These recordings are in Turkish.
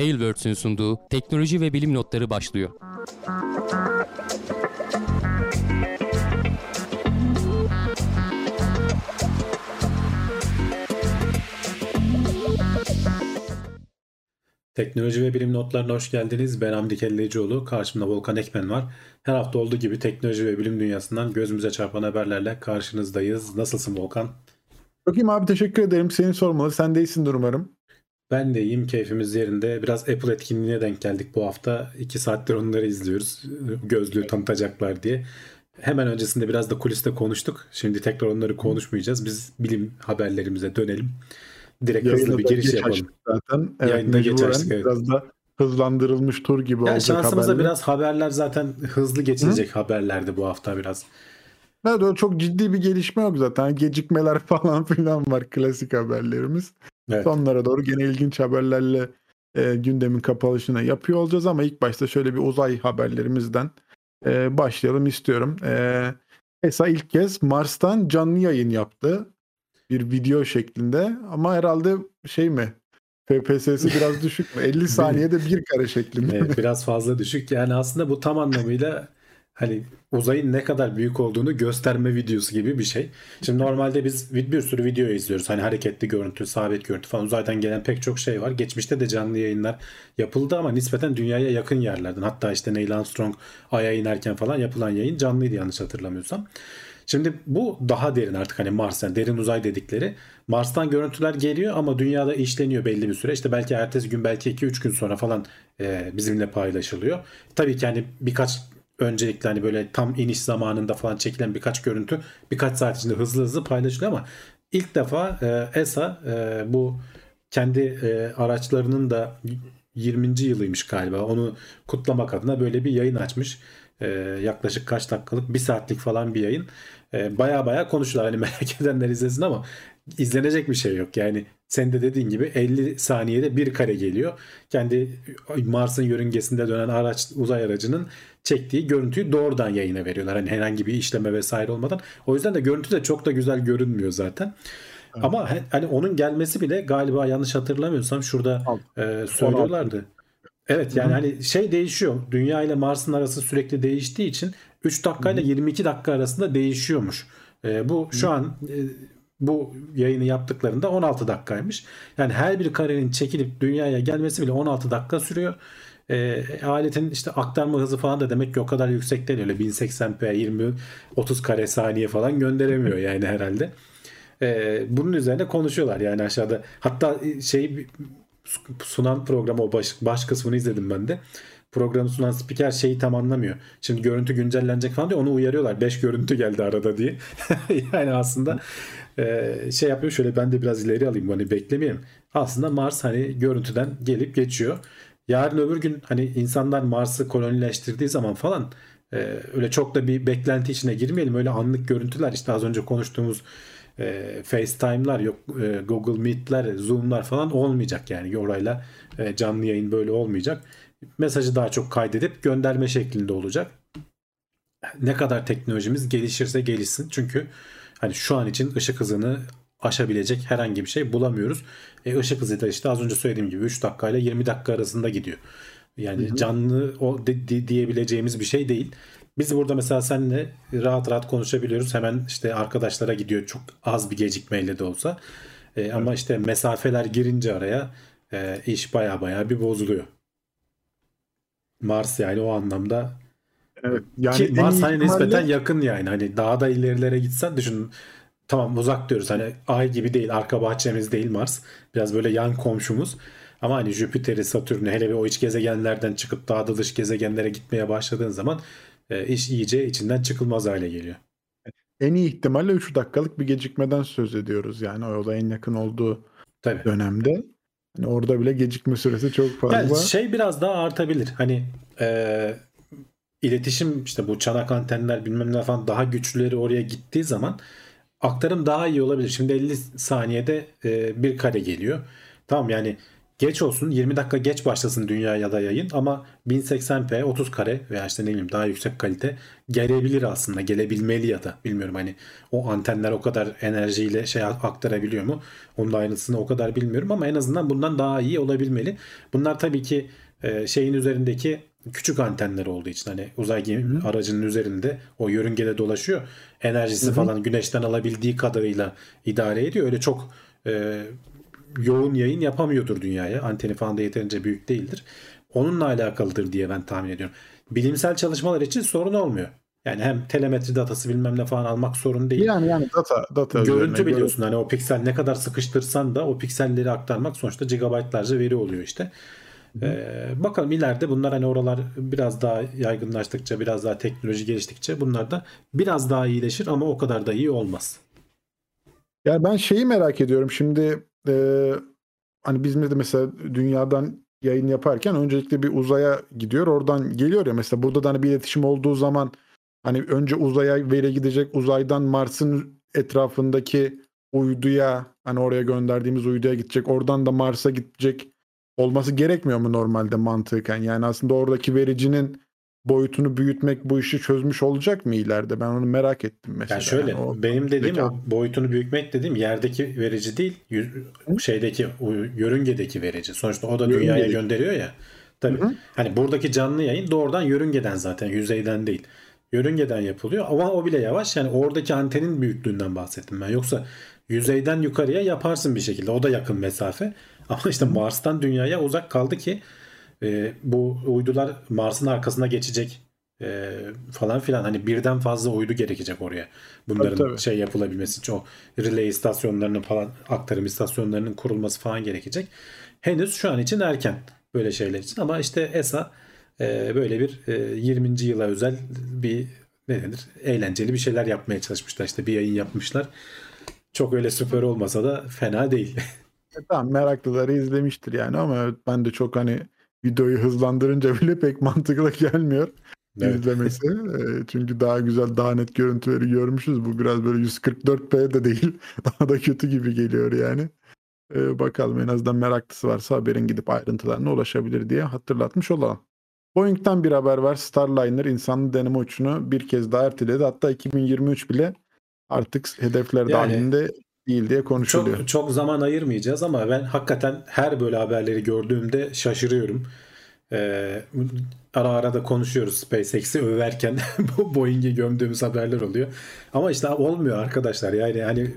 Tailwords'ün sunduğu teknoloji ve bilim notları başlıyor. Teknoloji ve bilim notlarına hoş geldiniz. Ben Hamdi Kellecioğlu. Karşımda Volkan Ekmen var. Her hafta olduğu gibi teknoloji ve bilim dünyasından gözümüze çarpan haberlerle karşınızdayız. Nasılsın Volkan? Çok iyiyim abi teşekkür ederim. Seni sormalı. Sen de iyisindir umarım. Ben de iyiyim. Keyfimiz yerinde. Biraz Apple etkinliğine denk geldik bu hafta. İki saattir onları izliyoruz. Gözlüğü tanıtacaklar diye. Hemen öncesinde biraz da kuliste konuştuk. Şimdi tekrar onları konuşmayacağız. Biz bilim haberlerimize dönelim. Direkt Yayına hızlı bir giriş yapalım. Zaten. Evet, Yayında geç açtık. Evet. Biraz da hızlandırılmış tur gibi yani olacak şansımıza haberler. biraz haberler zaten hızlı geçilecek Hı? haberlerdi bu hafta biraz. Evet öyle çok ciddi bir gelişme yok zaten. Gecikmeler falan filan var klasik haberlerimiz. Evet. Sonlara doğru gene ilginç haberlerle e, gündemin kapalışını yapıyor olacağız ama ilk başta şöyle bir uzay haberlerimizden e, başlayalım istiyorum. E, ESA ilk kez Mars'tan canlı yayın yaptı. Bir video şeklinde ama herhalde şey mi FPS'si biraz düşük mü? 50 saniyede bir kare şeklinde. Evet, biraz fazla düşük. Yani aslında bu tam anlamıyla hani uzayın ne kadar büyük olduğunu gösterme videosu gibi bir şey. Şimdi normalde biz bir sürü video izliyoruz. Hani hareketli görüntü, sabit görüntü falan uzaydan gelen pek çok şey var. Geçmişte de canlı yayınlar yapıldı ama nispeten dünyaya yakın yerlerden. Hatta işte Neil Armstrong Ay'a inerken falan yapılan yayın canlıydı yanlış hatırlamıyorsam. Şimdi bu daha derin artık hani Mars yani derin uzay dedikleri. Mars'tan görüntüler geliyor ama dünyada işleniyor belli bir süre. İşte belki ertesi gün belki 2-3 gün sonra falan e, bizimle paylaşılıyor. Tabii ki hani birkaç öncelikle hani böyle tam iniş zamanında falan çekilen birkaç görüntü birkaç saat içinde hızlı hızlı paylaşılıyor ama ilk defa e, ESA e, bu kendi e, araçlarının da 20. yılıymış galiba onu kutlamak adına böyle bir yayın açmış. E, yaklaşık kaç dakikalık bir saatlik falan bir yayın. E, baya baya konuşuyorlar hani merak edenler izlesin ama izlenecek bir şey yok. Yani sen de dediğin gibi 50 saniyede bir kare geliyor. Kendi Mars'ın yörüngesinde dönen araç uzay aracının çektiği görüntüyü doğrudan yayına veriyorlar. Hani herhangi bir işleme vesaire olmadan. O yüzden de görüntü de çok da güzel görünmüyor zaten. Evet. Ama hani onun gelmesi bile galiba yanlış hatırlamıyorsam şurada e, söylüyorlardı. Evet yani hani şey değişiyor. Dünya ile Mars'ın arası sürekli değiştiği için 3 dakika ile 22 dakika arasında değişiyormuş. E, bu şu an e, bu yayını yaptıklarında 16 dakikaymış. Yani her bir karenin çekilip dünyaya gelmesi bile 16 dakika sürüyor. E, aletin işte aktarma hızı falan da demek ki o kadar yüksek değil. Öyle 1080p 20 30 kare saniye falan gönderemiyor yani herhalde. E, bunun üzerine konuşuyorlar yani aşağıda. Hatta şey sunan programı o baş, baş kısmını izledim ben de. Programı sunan spiker şeyi tam anlamıyor. Şimdi görüntü güncellenecek falan diyor. Onu uyarıyorlar. 5 görüntü geldi arada diye. yani aslında e, şey yapıyor. Şöyle ben de biraz ileri alayım. Hani beklemeyelim. Aslında Mars hani görüntüden gelip geçiyor. Yarın öbür gün hani insanlar Mars'ı kolonileştirdiği zaman falan e, öyle çok da bir beklenti içine girmeyelim. Öyle anlık görüntüler işte az önce konuştuğumuz e, FaceTime'lar yok Google Meet'ler, Zoom'lar falan olmayacak yani orayla canlı yayın böyle olmayacak. Mesajı daha çok kaydedip gönderme şeklinde olacak. Ne kadar teknolojimiz gelişirse gelişsin. Çünkü hani şu an için ışık hızını aşabilecek herhangi bir şey bulamıyoruz. E, ışık hızı da işte az önce söylediğim gibi 3 dakika ile 20 dakika arasında gidiyor. Yani hı hı. canlı o de, de, diyebileceğimiz bir şey değil. Biz burada mesela seninle rahat rahat konuşabiliyoruz. Hemen işte arkadaşlara gidiyor çok az bir gecikmeyle de olsa. E, ama işte mesafeler girince araya e, iş baya baya bir bozuluyor. Mars yani o anlamda Evet. Yani Ki Mars hani ihtimalle... nispeten yakın yani. Hani daha da ilerilere gitsen düşün. Tamam uzak diyoruz. Hani ay gibi değil. Arka bahçemiz değil Mars. Biraz böyle yan komşumuz. Ama hani Jüpiter'i, Satürn'ü hele bir o iç gezegenlerden çıkıp daha da dış gezegenlere gitmeye başladığın zaman e, iş iyice içinden çıkılmaz hale geliyor. En iyi ihtimalle 3 dakikalık bir gecikmeden söz ediyoruz yani o da en yakın olduğu Tabii. dönemde. Yani orada bile gecikme süresi çok fazla. Yani şey biraz daha artabilir. Hani e, iletişim işte bu çanak antenler bilmem ne falan daha güçlüleri oraya gittiği zaman aktarım daha iyi olabilir. Şimdi 50 saniyede e, bir kare geliyor. Tamam yani geç olsun 20 dakika geç başlasın dünya ya da yayın ama 1080p 30 kare veya işte ne bileyim daha yüksek kalite gelebilir aslında gelebilmeli ya da bilmiyorum hani o antenler o kadar enerjiyle şey aktarabiliyor mu onun da aynısını o kadar bilmiyorum ama en azından bundan daha iyi olabilmeli. Bunlar tabii ki e, şeyin üzerindeki küçük antenler olduğu için hani uzay gemi aracının üzerinde o yörüngede dolaşıyor. Enerjisi Hı-hı. falan güneşten alabildiği kadarıyla idare ediyor. Öyle çok e, yoğun yayın yapamıyordur dünyaya. Anteni falan da yeterince büyük değildir. Onunla alakalıdır diye ben tahmin ediyorum. Bilimsel çalışmalar için sorun olmuyor. Yani hem telemetri datası bilmem ne falan almak sorun değil. Yani yani data data görüntü biliyorsun hani o piksel ne kadar sıkıştırsan da o pikselleri aktarmak sonuçta gigabaytlarca veri oluyor işte. Ee, bakalım ileride bunlar hani oralar biraz daha yaygınlaştıkça biraz daha teknoloji geliştikçe bunlar da biraz daha iyileşir ama o kadar da iyi olmaz. Yani ben şeyi merak ediyorum şimdi e, hani bizim de mesela dünyadan yayın yaparken öncelikle bir uzaya gidiyor oradan geliyor ya mesela burada da hani bir iletişim olduğu zaman hani önce uzaya veri gidecek uzaydan Mars'ın etrafındaki uyduya hani oraya gönderdiğimiz uyduya gidecek oradan da Mars'a gidecek olması gerekmiyor mu normalde mantıken? Yani aslında oradaki vericinin boyutunu büyütmek bu işi çözmüş olacak mı ileride? Ben onu merak ettim mesela. Yani şöyle yani o, benim dediğim o boyutunu büyütmek dediğim yerdeki verici değil şeydeki yörüngedeki verici. Sonuçta o da dünyaya Yörüngedeki. gönderiyor ya. Tabii. Hı-hı. Hani buradaki canlı yayın doğrudan yörüngeden zaten yüzeyden değil. Yörüngeden yapılıyor ama o bile yavaş. Yani oradaki antenin büyüklüğünden bahsettim ben. Yoksa yüzeyden yukarıya yaparsın bir şekilde. O da yakın mesafe. Ama işte Mars'tan dünyaya uzak kaldı ki e, bu uydular Mars'ın arkasına geçecek e, falan filan. Hani birden fazla uydu gerekecek oraya. Bunların tabii, tabii. şey yapılabilmesi için o relay istasyonlarının falan aktarım istasyonlarının kurulması falan gerekecek. Henüz şu an için erken böyle şeyler için ama işte ESA e, böyle bir e, 20. yıla özel bir ne denir eğlenceli bir şeyler yapmaya çalışmışlar. İşte bir yayın yapmışlar. Çok öyle süper olmasa da fena değil. E, tamam meraklıları izlemiştir yani ama ben de çok hani videoyu hızlandırınca bile pek mantıklı gelmiyor evet. izlemesi. E, çünkü daha güzel daha net görüntüleri görmüşüz. Bu biraz böyle 144p de değil. Daha da kötü gibi geliyor yani. E, bakalım en azından meraklısı varsa haberin gidip ayrıntılarına ulaşabilir diye hatırlatmış olalım. Boeing'den bir haber var. Starliner insanlı deneme uçunu bir kez daha erteledi. Hatta 2023 bile artık hedefler yani, dahilinde değil diye konuşuluyor. Çok, çok zaman ayırmayacağız ama ben hakikaten her böyle haberleri gördüğümde şaşırıyorum. Ee, ara ara da konuşuyoruz SpaceX'i överken Boeing'i gömdüğümüz haberler oluyor. Ama işte olmuyor arkadaşlar. Yani hani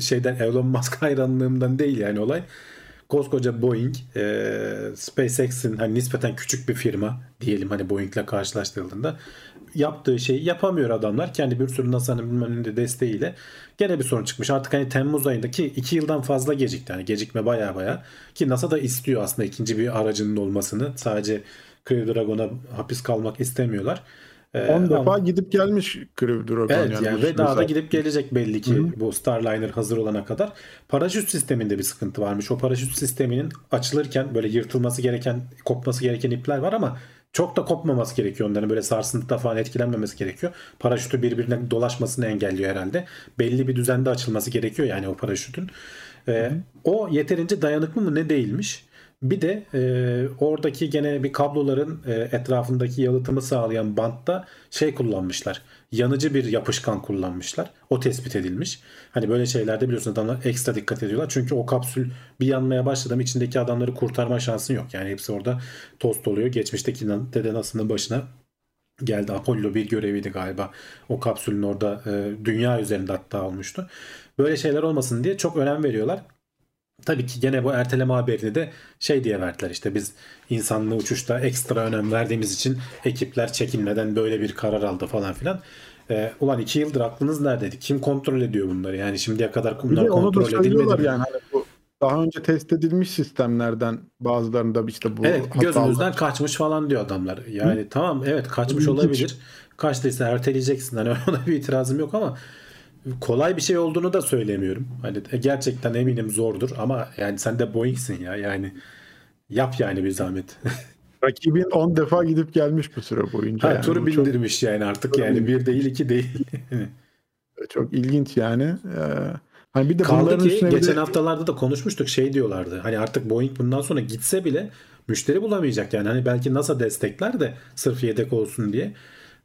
şeyden Elon Musk hayranlığımdan değil yani olay. Koskoca Boeing, e, SpaceX'in hani nispeten küçük bir firma diyelim hani Boeing'le karşılaştırıldığında yaptığı şeyi yapamıyor adamlar. Kendi bir sürü NASA'nın bilmem de desteğiyle gene bir sorun çıkmış. Artık hani Temmuz ayındaki 2 yıldan fazla gecikti. Yani gecikme baya baya ki NASA da istiyor aslında ikinci bir aracının olmasını. Sadece Crew Dragon'a hapis kalmak istemiyorlar. 10 ee, defa ama... gidip gelmiş Crew Dragon. Evet yani, yani ve daha da gidip gelecek belli ki Hı-hı. bu Starliner hazır olana kadar. Paraşüt sisteminde bir sıkıntı varmış. O paraşüt sisteminin açılırken böyle yırtılması gereken, kopması gereken ipler var ama çok da kopmaması gerekiyor onların böyle sarsıntıda falan etkilenmemesi gerekiyor. Paraşütü birbirine dolaşmasını engelliyor herhalde. Belli bir düzende açılması gerekiyor yani o paraşütün. Ee, o yeterince dayanıklı mı ne değilmiş. Bir de e, oradaki gene bir kabloların e, etrafındaki yalıtımı sağlayan bantta şey kullanmışlar. Yanıcı bir yapışkan kullanmışlar. O tespit edilmiş. Hani böyle şeylerde biliyorsun adamlar ekstra dikkat ediyorlar. Çünkü o kapsül bir yanmaya başladı mı içindeki adamları kurtarma şansın yok. Yani hepsi orada tost oluyor. Geçmişteki Dede Nas'ın başına geldi. Apollo bir göreviydi galiba. O kapsülün orada e, dünya üzerinde hatta olmuştu. Böyle şeyler olmasın diye çok önem veriyorlar. Tabii ki gene bu erteleme haberini de şey diye verdiler işte biz insanlı uçuşta ekstra önem verdiğimiz için ekipler çekinmeden böyle bir karar aldı falan filan. Ee, ulan iki yıldır aklınız neredeydi? Kim kontrol ediyor bunları? Yani şimdiye kadar bunlar kontrol edilmedi. Yani hani bu daha önce test edilmiş sistemlerden bazılarında işte bu Evet gözümüzden kaçmış falan diyor adamlar. Yani Hı? tamam evet kaçmış olabilir. Kaçtıysa erteleyeceksin. Hani ona bir itirazım yok ama kolay bir şey olduğunu da söylemiyorum. Hani e, gerçekten eminim zordur ama yani sen de Boeing'sin ya yani yap yani bir zahmet. Rakibin 10 defa gidip gelmiş bu süre boyunca. Ha, yani. Turu bindirmiş çok... yani artık yani bir değil iki değil. çok ilginç yani. Ee, Hani bir de Kaldı bunların ki üstüne geçen de haftalarda da konuşmuştuk şey diyorlardı. Hani artık Boeing bundan sonra gitse bile müşteri bulamayacak yani. Hani belki NASA destekler de sırf yedek olsun diye.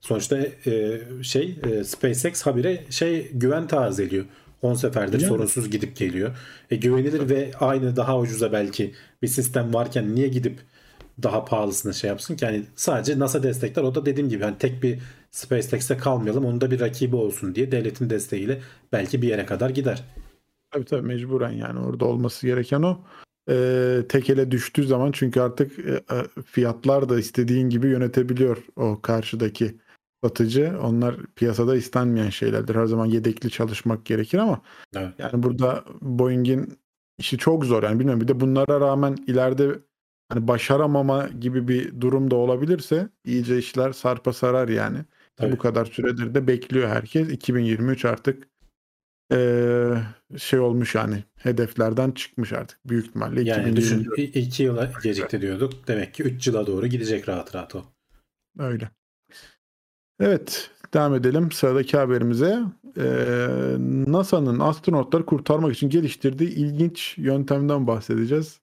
Sonuçta e, şey e, SpaceX habire şey güven taarruz ediyor. 10 seferdir Yani. sorunsuz gidip geliyor. E, güvenilir ve aynı daha ucuza belki bir sistem varken niye gidip daha pahalısını şey yapsın ki? Yani sadece NASA destekler. O da dediğim gibi hani tek bir SpaceX'te kalmayalım. Onun da bir rakibi olsun diye devletin desteğiyle belki bir yere kadar gider. tabii tabii mecburen yani orada olması gereken o. Ee, tek ele düştüğü zaman çünkü artık e, e, fiyatlar da istediğin gibi yönetebiliyor o karşıdaki satıcı. Onlar piyasada istenmeyen şeylerdir. Her zaman yedekli çalışmak gerekir ama Evet. yani burada Boeing'in işi çok zor. Yani bilmiyorum bir de bunlara rağmen ileride hani başaramama gibi bir durum da olabilirse iyice işler sarpa sarar yani. Tabii. Bu kadar süredir de bekliyor herkes. 2023 artık eee, şey olmuş yani hedeflerden çıkmış artık büyük ihtimalle. Yani düşün 2024 i- iki yıla gecikti diyorduk. Demek ki 3 yıla doğru gidecek rahat rahat o. öyle. Evet devam edelim sıradaki haberimize. Eee, NASA'nın astronotları kurtarmak için geliştirdiği ilginç yöntemden bahsedeceğiz.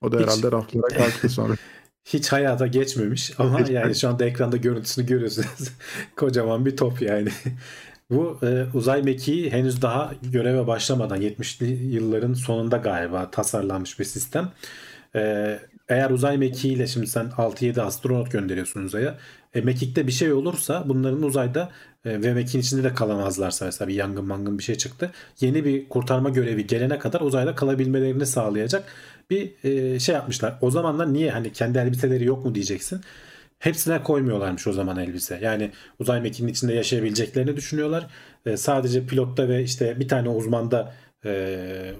O da Hiç- herhalde raflara kalktı sonra. Hiç hayata geçmemiş ama yani şu anda ekranda görüntüsünü görüyorsunuz. Kocaman bir top yani. Bu e, uzay mekiği henüz daha göreve başlamadan 70'li yılların sonunda galiba tasarlanmış bir sistem. E, eğer uzay mekiğiyle şimdi sen 6-7 astronot gönderiyorsun uzaya. E, mekikte bir şey olursa bunların uzayda e, ve mekiğin içinde de kalamazlarsa mesela bir yangın mangın bir şey çıktı. Yeni bir kurtarma görevi gelene kadar uzayda kalabilmelerini sağlayacak bir e, şey yapmışlar. O zamanlar niye hani kendi elbiseleri yok mu diyeceksin. Hepsine koymuyorlarmış o zaman elbise. Yani uzay mekiğinin içinde yaşayabileceklerini düşünüyorlar. E, sadece pilotta ve işte bir tane uzmanda e,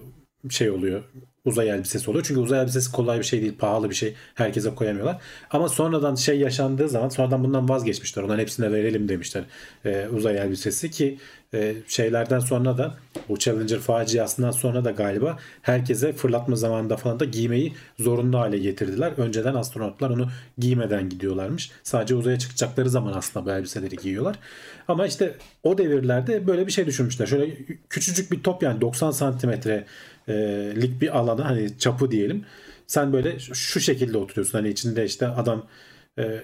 şey oluyor. Uzay elbisesi oluyor. Çünkü uzay elbisesi kolay bir şey değil. Pahalı bir şey. Herkese koyamıyorlar. Ama sonradan şey yaşandığı zaman sonradan bundan vazgeçmişler. Onların hepsine verelim demişler. E, uzay elbisesi ki e, şeylerden sonra da bu Challenger faciasından sonra da galiba herkese fırlatma zamanında falan da giymeyi zorunlu hale getirdiler. Önceden astronotlar onu giymeden gidiyorlarmış. Sadece uzaya çıkacakları zaman aslında bu elbiseleri giyiyorlar. Ama işte o devirlerde böyle bir şey düşünmüşler. Şöyle küçücük bir top yani 90 santimetrelik bir alana hani çapı diyelim. Sen böyle şu şekilde oturuyorsun. Hani içinde işte adam e,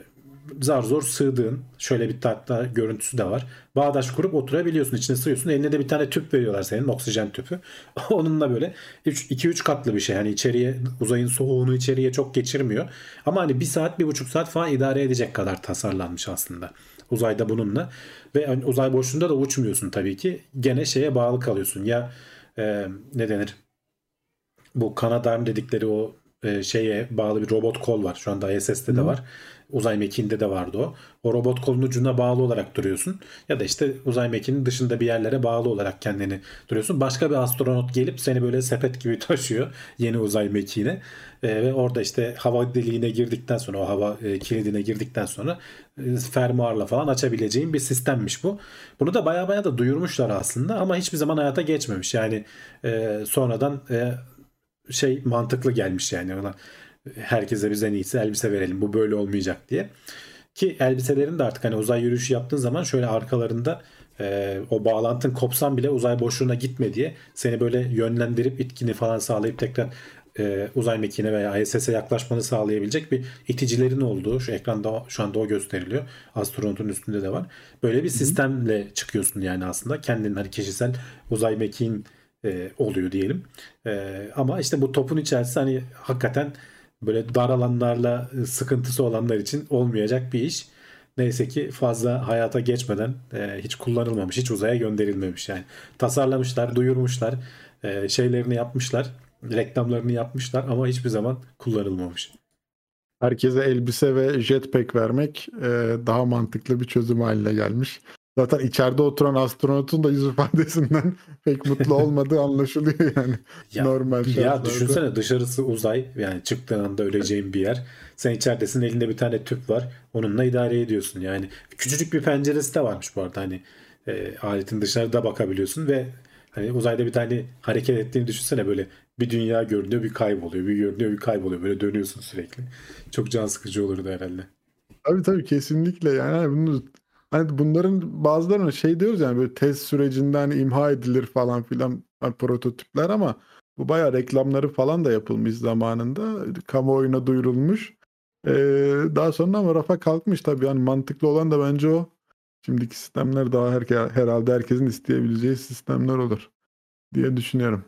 zar zor sığdığın şöyle bir hatta görüntüsü de var. Bağdaş kurup oturabiliyorsun. içine sığıyorsun. Eline de bir tane tüp veriyorlar senin. Oksijen tüpü. Onunla böyle 2-3 katlı bir şey. Hani içeriye uzayın soğuğunu içeriye çok geçirmiyor. Ama hani bir saat bir buçuk saat falan idare edecek kadar tasarlanmış aslında. Uzayda bununla. Ve hani uzay boşluğunda da uçmuyorsun tabii ki. Gene şeye bağlı kalıyorsun. Ya e, ne denir? Bu kanadarm dedikleri o e, şeye bağlı bir robot kol var. Şu anda ISS'te de Hı. var. Uzay mekiğinde de vardı o. O robot kolun ucuna bağlı olarak duruyorsun. Ya da işte uzay mekiğinin dışında bir yerlere bağlı olarak kendini duruyorsun. Başka bir astronot gelip seni böyle sepet gibi taşıyor yeni uzay mekiğine. E, ve orada işte hava deliğine girdikten sonra o hava e, kilidine girdikten sonra e, fermuarla falan açabileceğin bir sistemmiş bu. Bunu da baya baya da duyurmuşlar aslında ama hiçbir zaman hayata geçmemiş. Yani e, sonradan e, şey mantıklı gelmiş yani ona herkese biz en iyisi elbise verelim bu böyle olmayacak diye. Ki elbiselerin de artık hani uzay yürüyüşü yaptığın zaman şöyle arkalarında e, o bağlantın kopsan bile uzay boşluğuna gitme diye seni böyle yönlendirip itkini falan sağlayıp tekrar e, uzay mekiğine veya ISS'e yaklaşmanı sağlayabilecek bir iticilerin olduğu şu ekranda şu anda o gösteriliyor. Astronotun üstünde de var. Böyle bir sistemle çıkıyorsun yani aslında. Kendin hani kişisel uzay mekiğin e, oluyor diyelim. E, ama işte bu topun içerisinde hani hakikaten böyle dar alanlarla e, sıkıntısı olanlar için olmayacak bir iş. Neyse ki fazla hayata geçmeden e, hiç kullanılmamış, hiç uzaya gönderilmemiş yani. Tasarlamışlar, duyurmuşlar, e, şeylerini yapmışlar, reklamlarını yapmışlar ama hiçbir zaman kullanılmamış. Herkese elbise ve jetpack vermek e, daha mantıklı bir çözüm haline gelmiş. Zaten içeride oturan astronotun da yüz ifadesinden pek mutlu olmadığı anlaşılıyor yani. Ya, Normal ya şartlarda. düşünsene dışarısı uzay yani çıktığın anda öleceğin bir yer. Sen içeridesin elinde bir tane tüp var. Onunla idare ediyorsun yani. Küçücük bir penceresi de varmış bu arada hani e, aletin dışarıda bakabiliyorsun ve hani uzayda bir tane hareket ettiğini düşünsene böyle bir dünya görünüyor bir kayboluyor bir görünüyor bir kayboluyor böyle dönüyorsun sürekli. Çok can sıkıcı olurdu herhalde. Tabii tabii kesinlikle yani hani bunu hani bunların bazılarına şey diyoruz yani böyle test sürecinden imha edilir falan filan prototipler ama bu bayağı reklamları falan da yapılmış zamanında. Kamuoyuna duyurulmuş. Ee, daha sonra ama rafa kalkmış tabii. Yani mantıklı olan da bence o. Şimdiki sistemler daha her, herhalde herkesin isteyebileceği sistemler olur diye düşünüyorum.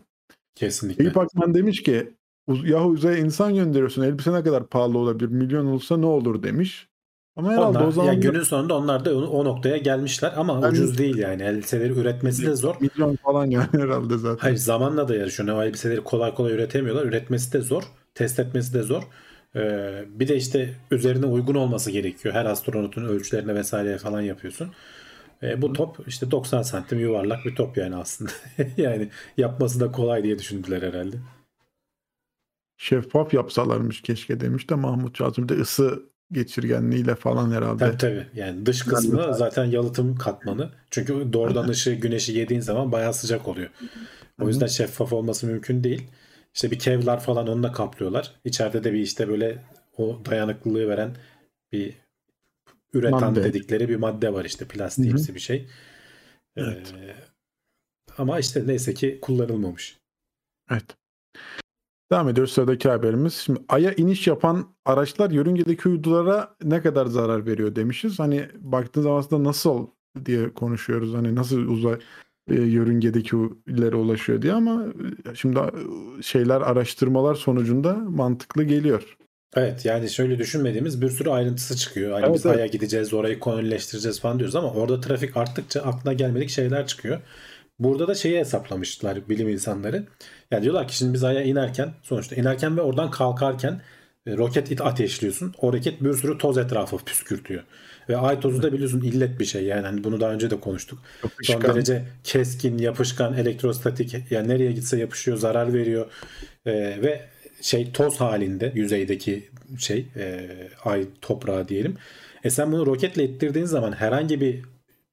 Kesinlikle. Eyüp Akman demiş ki yahu uzaya insan gönderiyorsun elbise ne kadar pahalı olabilir milyon olsa ne olur demiş. Ama herhalde onlar, o zaman yani günün sonunda onlar da o noktaya gelmişler ama yani, ucuz değil yani. Elbiseleri üretmesi de zor. Milyon falan yani herhalde zaten. Hayır zamanla da yarışıyor. O elbiseleri kolay kolay üretemiyorlar. Üretmesi de zor. Test etmesi de zor. Ee, bir de işte üzerine uygun olması gerekiyor. Her astronotun ölçülerine vesaire falan yapıyorsun. Ee, bu top işte 90 santim yuvarlak bir top yani aslında. yani yapması da kolay diye düşündüler herhalde. Şeffaf yapsalarmış keşke demiş de Mahmut Kazım. de ısı geçirgenliğiyle falan herhalde. Tabii tabii. Yani dış kısmı zaten yalıtım katmanı. Çünkü doğrudan ışığı güneşi yediğin zaman bayağı sıcak oluyor. O yüzden şeffaf olması mümkün değil. İşte bir kevlar falan onunla kaplıyorlar. İçeride de bir işte böyle o dayanıklılığı veren bir üretan madde. dedikleri bir madde var işte plastiğimsi bir şey. Evet. Ee, ama işte neyse ki kullanılmamış. Evet. Devam ediyoruz sıradaki haberimiz. Şimdi Ay'a iniş yapan araçlar yörüngedeki uydulara ne kadar zarar veriyor demişiz. Hani baktığınız zaman aslında nasıl diye konuşuyoruz. Hani nasıl uzay e, yörüngedeki ileri ulaşıyor diye ama e, şimdi şeyler araştırmalar sonucunda mantıklı geliyor. Evet yani şöyle düşünmediğimiz bir sürü ayrıntısı çıkıyor. Hani evet, biz evet. Ay'a gideceğiz, orayı kolonileştireceğiz falan diyoruz ama orada trafik arttıkça aklına gelmedik şeyler çıkıyor. Burada da şeyi hesaplamışlar bilim insanları. Yani diyorlar ki şimdi biz Ay'a inerken sonuçta inerken ve oradan kalkarken e, roket it ateşliyorsun. O roket bir sürü toz etrafı püskürtüyor. Ve ay tozu da biliyorsun illet bir şey yani hani bunu daha önce de konuştuk. Yapışkan. Son derece keskin, yapışkan, elektrostatik yani nereye gitse yapışıyor, zarar veriyor. Ee, ve şey toz halinde yüzeydeki şey e, ay toprağı diyelim. E sen bunu roketle ittirdiğin zaman herhangi bir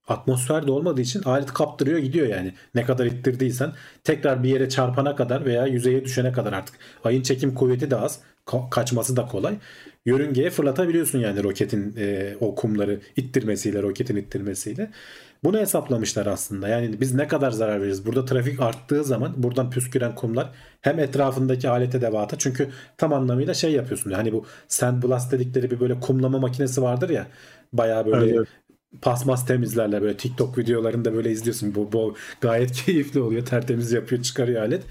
atmosferde olmadığı için alet kaptırıyor gidiyor yani. Ne kadar ittirdiysen tekrar bir yere çarpana kadar veya yüzeye düşene kadar artık. Ayın çekim kuvveti de az. Ka- kaçması da kolay. Yörüngeye fırlatabiliyorsun yani roketin e, o kumları ittirmesiyle, roketin ittirmesiyle. Bunu hesaplamışlar aslında. Yani biz ne kadar zarar veririz? Burada trafik arttığı zaman buradan püsküren kumlar hem etrafındaki alete devata çünkü tam anlamıyla şey yapıyorsun. Hani bu sandblast dedikleri bir böyle kumlama makinesi vardır ya. Bayağı böyle evet pasmas temizlerler böyle TikTok videolarında böyle izliyorsun. Bu, bu gayet keyifli oluyor. Tertemiz yapıyor çıkarıyor alet.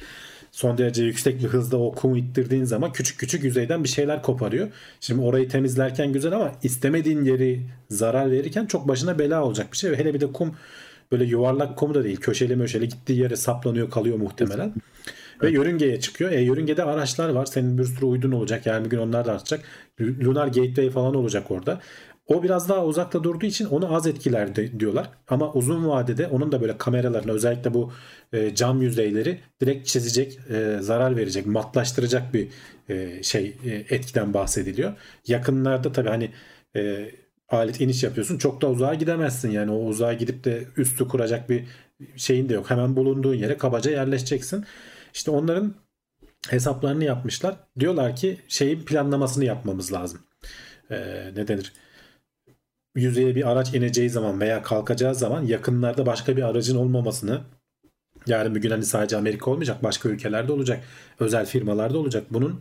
Son derece yüksek bir hızda o kumu ittirdiğin zaman küçük küçük yüzeyden bir şeyler koparıyor. Şimdi orayı temizlerken güzel ama istemediğin yeri zarar verirken çok başına bela olacak bir şey. Ve hele bir de kum böyle yuvarlak kum da değil. Köşeli möşeli gittiği yere saplanıyor kalıyor muhtemelen. Ve yörüngeye çıkıyor. E yörüngede araçlar var. Senin bir sürü uydun olacak. Yani bir gün onlar da artacak. Lunar Gateway falan olacak orada. O biraz daha uzakta durduğu için onu az etkiler diyorlar. Ama uzun vadede onun da böyle kameralarına özellikle bu e, cam yüzeyleri direkt çizecek, e, zarar verecek, matlaştıracak bir e, şey e, etkiden bahsediliyor. Yakınlarda tabii hani e, alet iniş yapıyorsun. Çok da uzağa gidemezsin. Yani o uzağa gidip de üstü kuracak bir şeyin de yok. Hemen bulunduğun yere kabaca yerleşeceksin. İşte onların hesaplarını yapmışlar. Diyorlar ki şeyin planlamasını yapmamız lazım. E, ne denir? Yüzeye bir araç ineceği zaman veya kalkacağı zaman yakınlarda başka bir aracın olmamasını yarın bir gün hani sadece Amerika olmayacak başka ülkelerde olacak özel firmalarda olacak. Bunun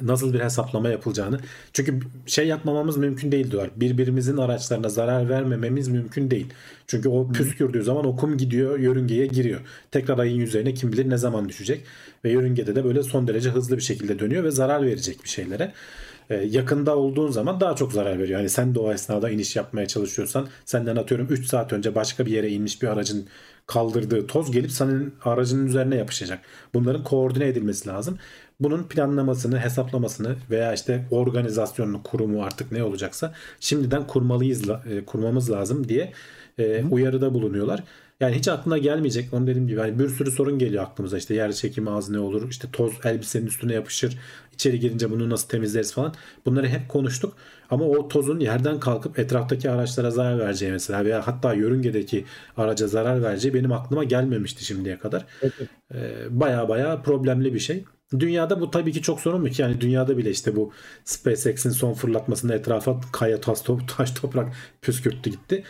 nasıl bir hesaplama yapılacağını çünkü şey yapmamamız mümkün değil diyorlar. Birbirimizin araçlarına zarar vermememiz mümkün değil. Çünkü o püskürdüğü zaman o kum gidiyor yörüngeye giriyor. Tekrar ayın yüzeyine kim bilir ne zaman düşecek ve yörüngede de böyle son derece hızlı bir şekilde dönüyor ve zarar verecek bir şeylere e, yakında olduğun zaman daha çok zarar veriyor. Yani sen de o esnada iniş yapmaya çalışıyorsan senden atıyorum 3 saat önce başka bir yere inmiş bir aracın kaldırdığı toz gelip senin aracının üzerine yapışacak. Bunların koordine edilmesi lazım. Bunun planlamasını, hesaplamasını veya işte organizasyonunu, kurumu artık ne olacaksa şimdiden kurmalıyız, e, kurmamız lazım diye e, uyarıda bulunuyorlar. Yani hiç aklına gelmeyecek. Onu dediğim gibi yani bir sürü sorun geliyor aklımıza. İşte yer çekimi az ne olur? İşte toz elbisenin üstüne yapışır. İçeri girince bunu nasıl temizleriz falan. Bunları hep konuştuk. Ama o tozun yerden kalkıp etraftaki araçlara zarar vereceği mesela veya hatta yörüngedeki araca zarar vereceği benim aklıma gelmemişti şimdiye kadar. Evet. Baya baya problemli bir şey. Dünyada bu tabii ki çok sorun mu ki? Yani dünyada bile işte bu SpaceX'in son fırlatmasında etrafa kaya, taş, top, taş toprak püskürttü gitti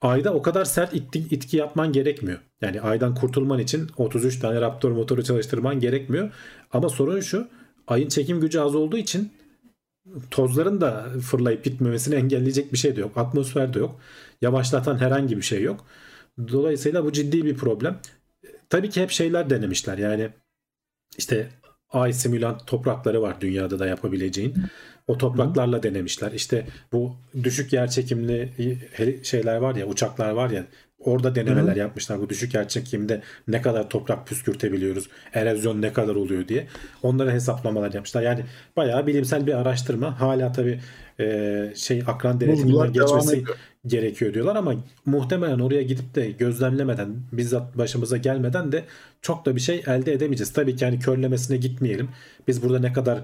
ayda o kadar sert itki, itki yapman gerekmiyor. Yani aydan kurtulman için 33 tane Raptor motoru çalıştırman gerekmiyor. Ama sorun şu ayın çekim gücü az olduğu için tozların da fırlayıp gitmemesini engelleyecek bir şey de yok. Atmosfer de yok. Yavaşlatan herhangi bir şey yok. Dolayısıyla bu ciddi bir problem. Tabii ki hep şeyler denemişler. Yani işte ay simülant toprakları var dünyada da yapabileceğin. O topraklarla denemişler. İşte bu düşük yer çekimli şeyler var ya, uçaklar var ya Orada denemeler Hı-hı. yapmışlar. Bu düşük yer çekimde ne kadar toprak püskürtebiliyoruz, erozyon ne kadar oluyor diye. Onlara hesaplamalar yapmışlar. Yani bayağı bilimsel bir araştırma. Hala tabii e, şey akran denetiminden geçmesi gerekiyor diyorlar ama muhtemelen oraya gidip de gözlemlemeden, bizzat başımıza gelmeden de çok da bir şey elde edemeyeceğiz. Tabii ki yani körlemesine gitmeyelim. Biz burada ne kadar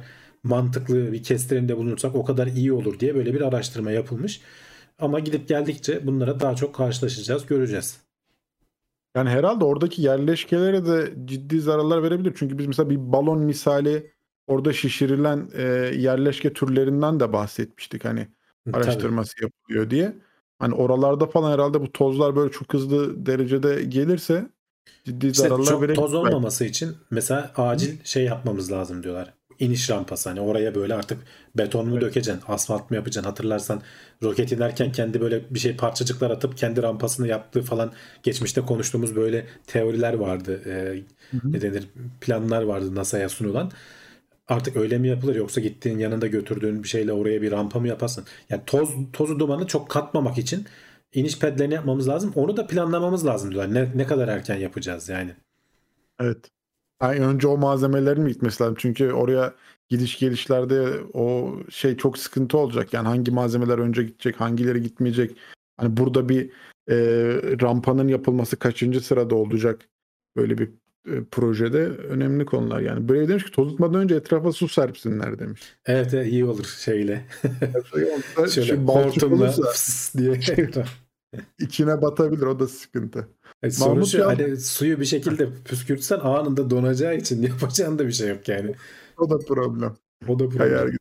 mantıklı bir kestirimde bulunursak o kadar iyi olur diye böyle bir araştırma yapılmış. Ama gidip geldikçe bunlara daha çok karşılaşacağız, göreceğiz. Yani herhalde oradaki yerleşkelere de ciddi zararlar verebilir. Çünkü biz mesela bir balon misali orada şişirilen e, yerleşke türlerinden de bahsetmiştik. Hani araştırması Tabii. yapılıyor diye. Hani oralarda falan herhalde bu tozlar böyle çok hızlı derecede gelirse ciddi işte zararlar çok verebilir. Toz olmaması için mesela acil şey yapmamız lazım diyorlar iniş rampası. Hani oraya böyle artık beton mu evet. dökeceksin asfalt mı yapacaksın? Hatırlarsan roket inerken kendi böyle bir şey parçacıklar atıp kendi rampasını yaptığı falan geçmişte konuştuğumuz böyle teoriler vardı. Ee, ne denir? Planlar vardı NASA'ya sunulan. Artık öyle mi yapılır? Yoksa gittiğin yanında götürdüğün bir şeyle oraya bir rampa mı yaparsın? Yani toz tozu dumanı çok katmamak için iniş pedlerini yapmamız lazım. Onu da planlamamız lazım diyorlar. Ne, ne kadar erken yapacağız yani? Evet. Yani önce o malzemelerin mi gitmesi lazım? Çünkü oraya gidiş gelişlerde o şey çok sıkıntı olacak. Yani hangi malzemeler önce gidecek, hangileri gitmeyecek. Hani burada bir e, rampanın yapılması kaçıncı sırada olacak böyle bir e, projede önemli konular. Yani Brave demiş ki tozutmadan önce etrafa su serpsinler demiş. Evet, evet iyi olur şeyle. Şöyle hortumla diye. içine batabilir o da sıkıntı. E, sonuç ya... hani suyu bir şekilde püskürtsen anında donacağı için yapacağın da bir şey yok yani. O da problem. O da problem.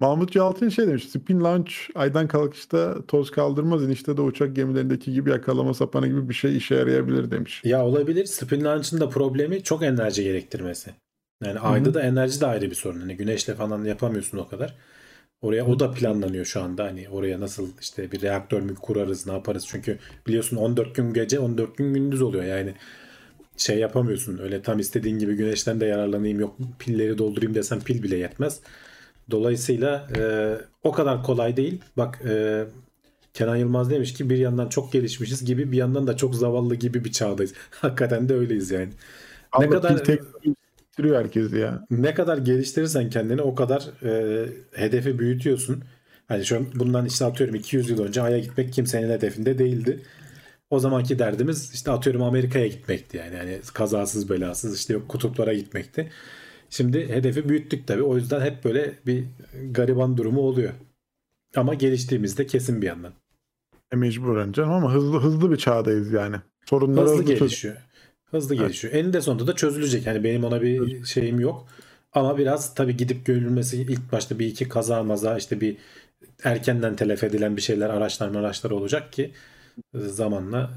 Mahmut Yalçın şey demiş. Spin launch aydan kalkışta toz kaldırmaz. inişte de uçak gemilerindeki gibi yakalama sapanı gibi bir şey işe yarayabilir demiş. Ya olabilir. Spin launch'ın da problemi çok enerji gerektirmesi. Yani Hı-hı. ayda da enerji de ayrı bir sorun. Hani güneşle falan yapamıyorsun o kadar. Oraya o da planlanıyor şu anda. Hani oraya nasıl işte bir reaktör mü kurarız ne yaparız. Çünkü biliyorsun 14 gün gece 14 gün gündüz oluyor. Yani şey yapamıyorsun. Öyle tam istediğin gibi güneşten de yararlanayım yok pilleri doldurayım desem pil bile yetmez. Dolayısıyla e, o kadar kolay değil. Bak e, Kenan Yılmaz demiş ki bir yandan çok gelişmişiz gibi bir yandan da çok zavallı gibi bir çağdayız. Hakikaten de öyleyiz yani. ne kadar tek geliştiriyor herkes ya. Ne kadar geliştirirsen kendini o kadar e, hedefi büyütüyorsun. Hani şu an bundan işte atıyorum 200 yıl önce Ay'a gitmek kimsenin hedefinde değildi. O zamanki derdimiz işte atıyorum Amerika'ya gitmekti yani. yani kazasız belasız işte yok kutuplara gitmekti. Şimdi hedefi büyüttük tabii. O yüzden hep böyle bir gariban durumu oluyor. Ama geliştiğimizde kesin bir yandan. E mecburen canım ama hızlı hızlı bir çağdayız yani. Sorunlar hızlı, hızlı gelişiyor. Hızlı evet. gelişiyor. Eninde sonunda da çözülecek. Yani benim ona bir şeyim yok. Ama biraz tabii gidip görülmesi ilk başta bir iki kaza maza işte bir erkenden telef edilen bir şeyler araçlar araçlar olacak ki zamanla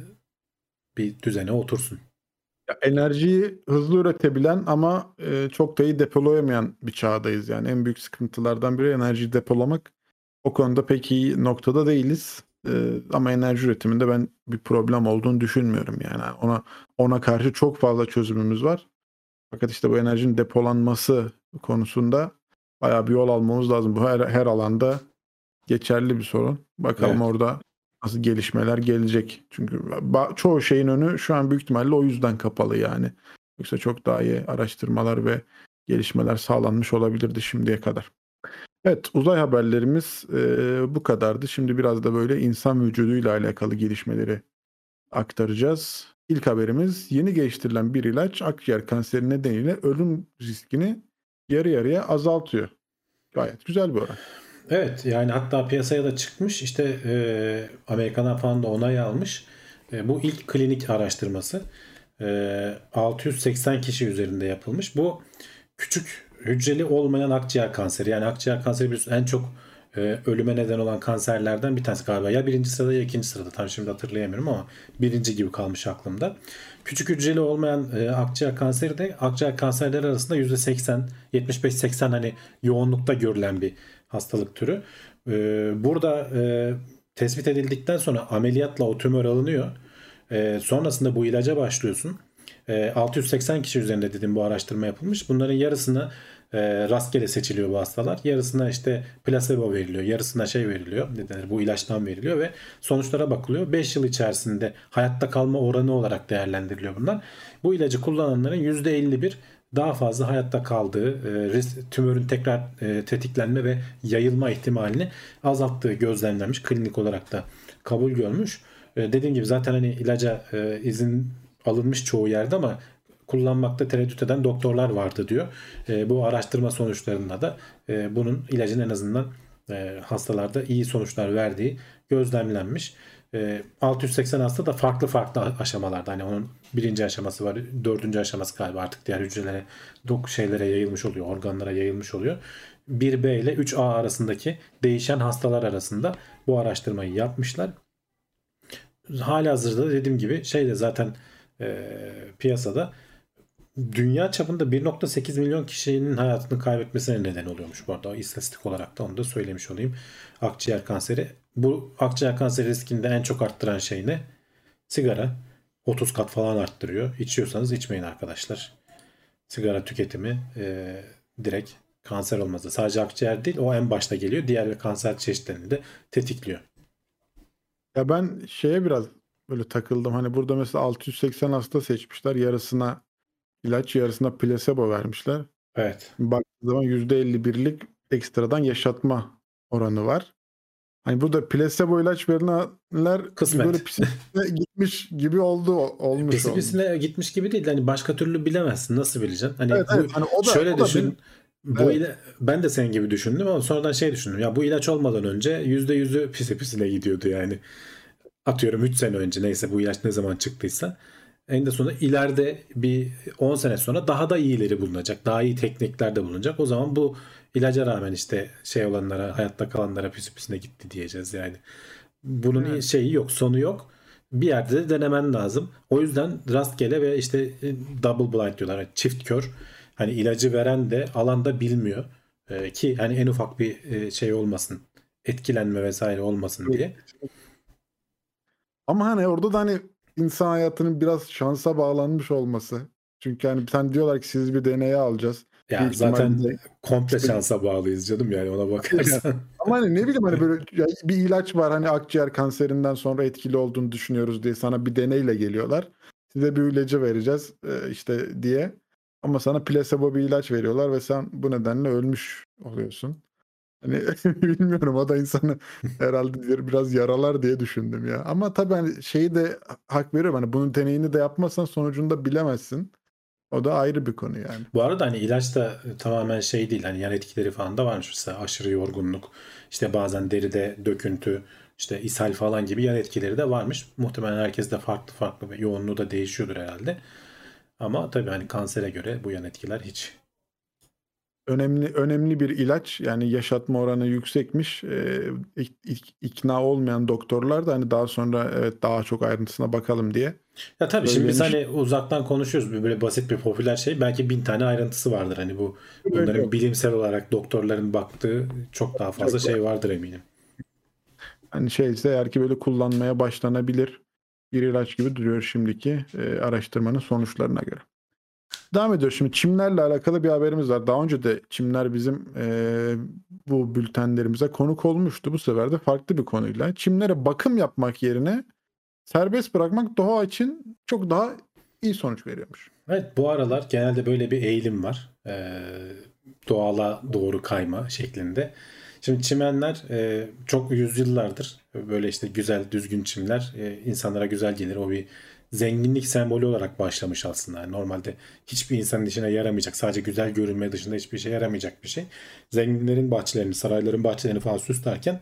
bir düzene otursun. Ya enerjiyi hızlı üretebilen ama e, çok da iyi depolayamayan bir çağdayız. Yani en büyük sıkıntılardan biri enerjiyi depolamak. O konuda pek iyi noktada değiliz. Ama enerji üretiminde ben bir problem olduğunu düşünmüyorum yani. Ona ona karşı çok fazla çözümümüz var. Fakat işte bu enerjinin depolanması konusunda bayağı bir yol almamız lazım. Bu her, her alanda geçerli bir sorun. Bakalım evet. orada nasıl gelişmeler gelecek. Çünkü çoğu şeyin önü şu an büyük ihtimalle o yüzden kapalı yani. Yoksa çok daha iyi araştırmalar ve gelişmeler sağlanmış olabilirdi şimdiye kadar. Evet, uzay haberlerimiz eee, bu kadardı. Şimdi biraz da böyle insan vücuduyla alakalı gelişmeleri aktaracağız. İlk haberimiz yeni geliştirilen bir ilaç akciğer kanseri nedeniyle ölüm riskini yarı yarıya azaltıyor. Gayet güzel bir oran. Evet yani hatta piyasaya da çıkmış işte e, Amerikan'a falan da onay almış. E, bu ilk klinik araştırması e, 680 kişi üzerinde yapılmış. Bu küçük hücreli olmayan akciğer kanseri. Yani akciğer kanseri biliyorsun en çok e, ölüme neden olan kanserlerden bir tanesi galiba. Ya birinci sırada ya ikinci sırada. Tam şimdi hatırlayamıyorum ama birinci gibi kalmış aklımda. Küçük hücreli olmayan e, akciğer kanseri de akciğer kanserleri arasında %80, 75-80 hani yoğunlukta görülen bir hastalık türü. E, burada e, tespit edildikten sonra ameliyatla o tümör alınıyor. E, sonrasında bu ilaca başlıyorsun. E, 680 kişi üzerinde dedim bu araştırma yapılmış. Bunların yarısına e, rastgele seçiliyor bu hastalar. Yarısına işte plasebo veriliyor. Yarısına şey veriliyor. Ne denir? Bu ilaçtan veriliyor ve sonuçlara bakılıyor. 5 yıl içerisinde hayatta kalma oranı olarak değerlendiriliyor bunlar. Bu ilacı kullananların %51 daha fazla hayatta kaldığı, e, tümörün tekrar e, tetiklenme ve yayılma ihtimalini azalttığı gözlemlenmiş. Klinik olarak da kabul görmüş. E, dediğim gibi zaten hani ilaca izin alınmış çoğu yerde ama kullanmakta tereddüt eden doktorlar vardı diyor. E, bu araştırma sonuçlarında da e, bunun ilacın en azından e, hastalarda iyi sonuçlar verdiği gözlemlenmiş. E, 680 hasta da farklı farklı aşamalarda. Hani onun birinci aşaması var, dördüncü aşaması galiba artık diğer hücrelere, dok şeylere yayılmış oluyor, organlara yayılmış oluyor. 1B ile 3A arasındaki değişen hastalar arasında bu araştırmayı yapmışlar. Hala hazırda dediğim gibi şey de zaten e, piyasada dünya çapında 1.8 milyon kişinin hayatını kaybetmesine neden oluyormuş bu arada. istatistik olarak da onu da söylemiş olayım. Akciğer kanseri. Bu akciğer kanseri riskini de en çok arttıran şey ne? Sigara. 30 kat falan arttırıyor. İçiyorsanız içmeyin arkadaşlar. Sigara tüketimi e, direkt kanser olmazdı. Sadece akciğer değil o en başta geliyor. Diğer kanser çeşitlerini de tetikliyor. Ya ben şeye biraz böyle takıldım. Hani burada mesela 680 hasta seçmişler. Yarısına ilaç yarısına plasebo vermişler. Evet. Baktığı zaman %51'lik ekstradan yaşatma oranı var. Hani burada plasebo ilaç verilenler Kısmet. böyle pisine gitmiş gibi oldu olmuş Pisi pisine gitmiş gibi değil. Hani başka türlü bilemezsin. Nasıl bileceksin? Hani, evet, bu, evet. Hani o da, şöyle o düşün. benim, bu evet. ile, ben de senin gibi düşündüm ama sonradan şey düşündüm. Ya bu ilaç olmadan önce %100'ü pisi pisine gidiyordu yani. Atıyorum 3 sene önce neyse bu ilaç ne zaman çıktıysa en de sonunda ileride bir 10 sene sonra daha da iyileri bulunacak. Daha iyi teknikler de bulunacak. O zaman bu ilaca rağmen işte şey olanlara hayatta kalanlara püsü püsüne gitti diyeceğiz yani. Bunun evet. şeyi yok sonu yok. Bir yerde de denemen lazım. O yüzden rastgele ve işte e, double blind diyorlar. Çift kör. Hani ilacı veren de alanda bilmiyor. Ee, ki hani en ufak bir e, şey olmasın. Etkilenme vesaire olmasın diye. Ama hani orada da hani insan hayatının biraz şansa bağlanmış olması. Çünkü hani sen diyorlar ki siz bir deneye alacağız. Ya Büyük zaten ihtimalle... komple şansa bağlıyız canım yani ona bakarsan. Ama hani ne bileyim hani böyle bir ilaç var hani akciğer kanserinden sonra etkili olduğunu düşünüyoruz diye sana bir deneyle geliyorlar. Size bir ilacı vereceğiz işte diye. Ama sana plasebo bir ilaç veriyorlar ve sen bu nedenle ölmüş oluyorsun. Hani bilmiyorum o da insanı herhalde biraz yaralar diye düşündüm ya. Ama tabii hani şeyi de hak veriyorum. Hani bunun deneyini de yapmazsan sonucunda bilemezsin. O da ayrı bir konu yani. Bu arada hani ilaç da tamamen şey değil. Hani yan etkileri falan da varmış. Mesela aşırı yorgunluk, işte bazen deride döküntü, işte ishal falan gibi yan etkileri de varmış. Muhtemelen herkes de farklı farklı ve yoğunluğu da değişiyordur herhalde. Ama tabii hani kansere göre bu yan etkiler hiç önemli önemli bir ilaç yani yaşatma oranı yüksekmiş e, ikna olmayan doktorlar da hani daha sonra evet daha çok ayrıntısına bakalım diye. Ya tabii Böyle şimdi biz hani uzaktan konuşuyoruz böyle basit bir popüler şey belki bin tane ayrıntısı vardır hani bu bunların evet. bilimsel olarak doktorların baktığı çok daha fazla çok şey vardır eminim. Hani şeyse eğer ki böyle kullanmaya başlanabilir bir ilaç gibi duruyor şimdiki e, araştırmanın sonuçlarına göre. Devam ediyor. Şimdi çimlerle alakalı bir haberimiz var. Daha önce de çimler bizim e, bu bültenlerimize konuk olmuştu. Bu sefer de farklı bir konuyla. Çimlere bakım yapmak yerine serbest bırakmak doğa için çok daha iyi sonuç veriyormuş. Evet bu aralar genelde böyle bir eğilim var. Ee, doğala doğru kayma şeklinde. Şimdi çimenler e, çok yüzyıllardır böyle işte güzel düzgün çimler e, insanlara güzel gelir. O bir zenginlik sembolü olarak başlamış aslında. Yani normalde hiçbir insanın işine yaramayacak. Sadece güzel görünme dışında hiçbir şey yaramayacak bir şey. Zenginlerin bahçelerini, sarayların bahçelerini falan süslerken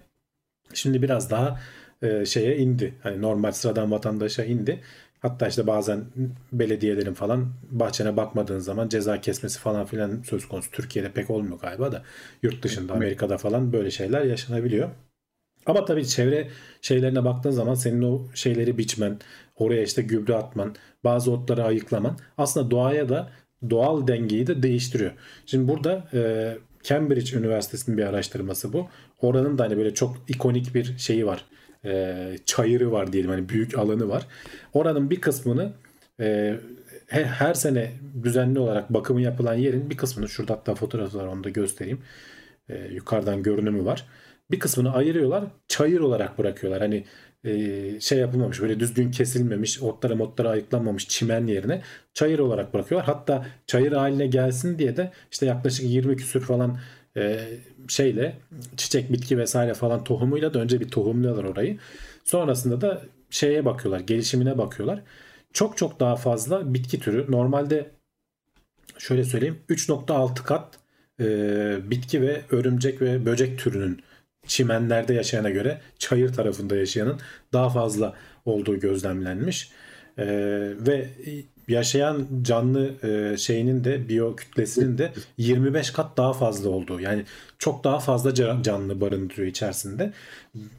şimdi biraz daha e, şeye indi. Hani normal sıradan vatandaşa indi. Hatta işte bazen belediyelerin falan bahçene bakmadığın zaman ceza kesmesi falan filan söz konusu. Türkiye'de pek olmuyor galiba da yurt dışında Amerika'da falan böyle şeyler yaşanabiliyor. Ama tabii çevre şeylerine baktığın zaman senin o şeyleri biçmen, oraya işte gübre atman, bazı otları ayıklaman aslında doğaya da doğal dengeyi de değiştiriyor. Şimdi burada e, Cambridge Üniversitesi'nin bir araştırması bu. Oranın da hani böyle çok ikonik bir şeyi var. E, çayırı var diyelim hani büyük alanı var. Oranın bir kısmını e, her sene düzenli olarak bakımı yapılan yerin bir kısmını şurada hatta fotoğrafı var onu da göstereyim. E, yukarıdan görünümü var. Bir kısmını ayırıyorlar çayır olarak bırakıyorlar. Hani e, şey yapılmamış böyle düzgün kesilmemiş otlara motlara ayıklanmamış çimen yerine çayır olarak bırakıyorlar. Hatta çayır haline gelsin diye de işte yaklaşık 20 küsür falan e, şeyle çiçek bitki vesaire falan tohumuyla da önce bir tohumluyorlar orayı. Sonrasında da şeye bakıyorlar gelişimine bakıyorlar. Çok çok daha fazla bitki türü normalde şöyle söyleyeyim 3.6 kat e, bitki ve örümcek ve böcek türünün çimenlerde yaşayana göre çayır tarafında yaşayanın daha fazla olduğu gözlemlenmiş. Ee, ve yaşayan canlı e, şeyinin de biyo kütlesinin de 25 kat daha fazla olduğu. Yani çok daha fazla canlı barındırıyor içerisinde.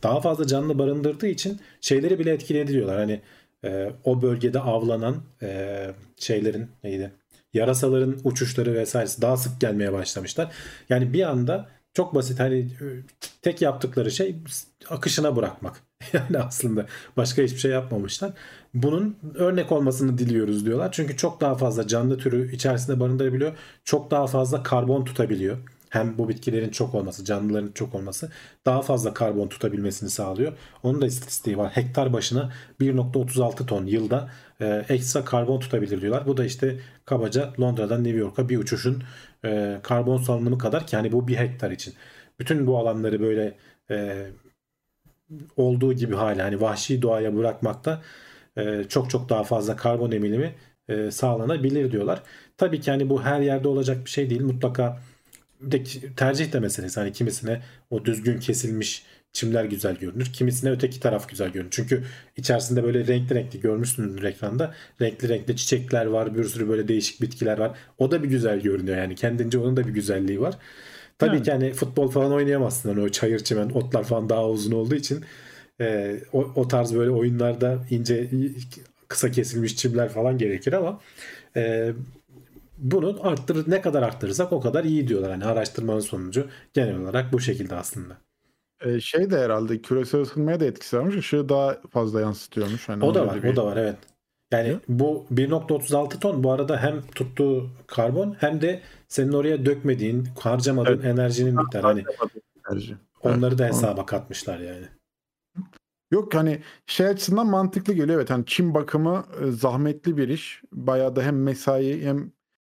Daha fazla canlı barındırdığı için şeyleri bile etkilediyorlar. Hani e, o bölgede avlanan e, şeylerin neydi? Yarasaların uçuşları vesairesi daha sık gelmeye başlamışlar. Yani bir anda çok basit hani e, tek yaptıkları şey akışına bırakmak. Yani aslında başka hiçbir şey yapmamışlar. Bunun örnek olmasını diliyoruz diyorlar. Çünkü çok daha fazla canlı türü içerisinde barındırabiliyor. Çok daha fazla karbon tutabiliyor. Hem bu bitkilerin çok olması, canlıların çok olması daha fazla karbon tutabilmesini sağlıyor. Onun da istatistiği var. Hektar başına 1.36 ton yılda e, ekstra karbon tutabilir diyorlar. Bu da işte kabaca Londra'dan New York'a bir uçuşun e, karbon salınımı kadar ki hani bu bir hektar için. Bütün bu alanları böyle e, olduğu gibi hala hani vahşi doğaya bırakmakta e, çok çok daha fazla karbon emilimi e, sağlanabilir diyorlar. Tabii ki hani bu her yerde olacak bir şey değil. Mutlaka de tercih de meselesi. Hani kimisine o düzgün kesilmiş çimler güzel görünür. Kimisine öteki taraf güzel görünür. Çünkü içerisinde böyle renkli renkli görmüşsünüzdür ekranda. Renkli renkli çiçekler var. Bir sürü böyle değişik bitkiler var. O da bir güzel görünüyor yani. Kendince onun da bir güzelliği var. Tabii yani. ki hani futbol falan oynayamazsın. Hani o çayır çimen otlar falan daha uzun olduğu için e, o, o tarz böyle oyunlarda ince kısa kesilmiş çimler falan gerekir ama e, bunu arttırır ne kadar arttırırsak o kadar iyi diyorlar. Hani araştırmanın sonucu genel olarak bu şekilde aslında. Şey de herhalde küresel ısınmaya da etkisi varmış. Işığı daha fazla yansıtıyormuş. Hani o da var. Bir... O da var evet. Yani Hı? bu 1.36 ton bu arada hem tuttuğu karbon hem de senin oraya dökmediğin, harcamadığın evet. enerjinin miktarı. Hani enerji. onları evet. da hesaba katmışlar yani. Yok hani şey açısından mantıklı geliyor. Evet hani çim bakımı e, zahmetli bir iş. Bayağı da hem mesai hem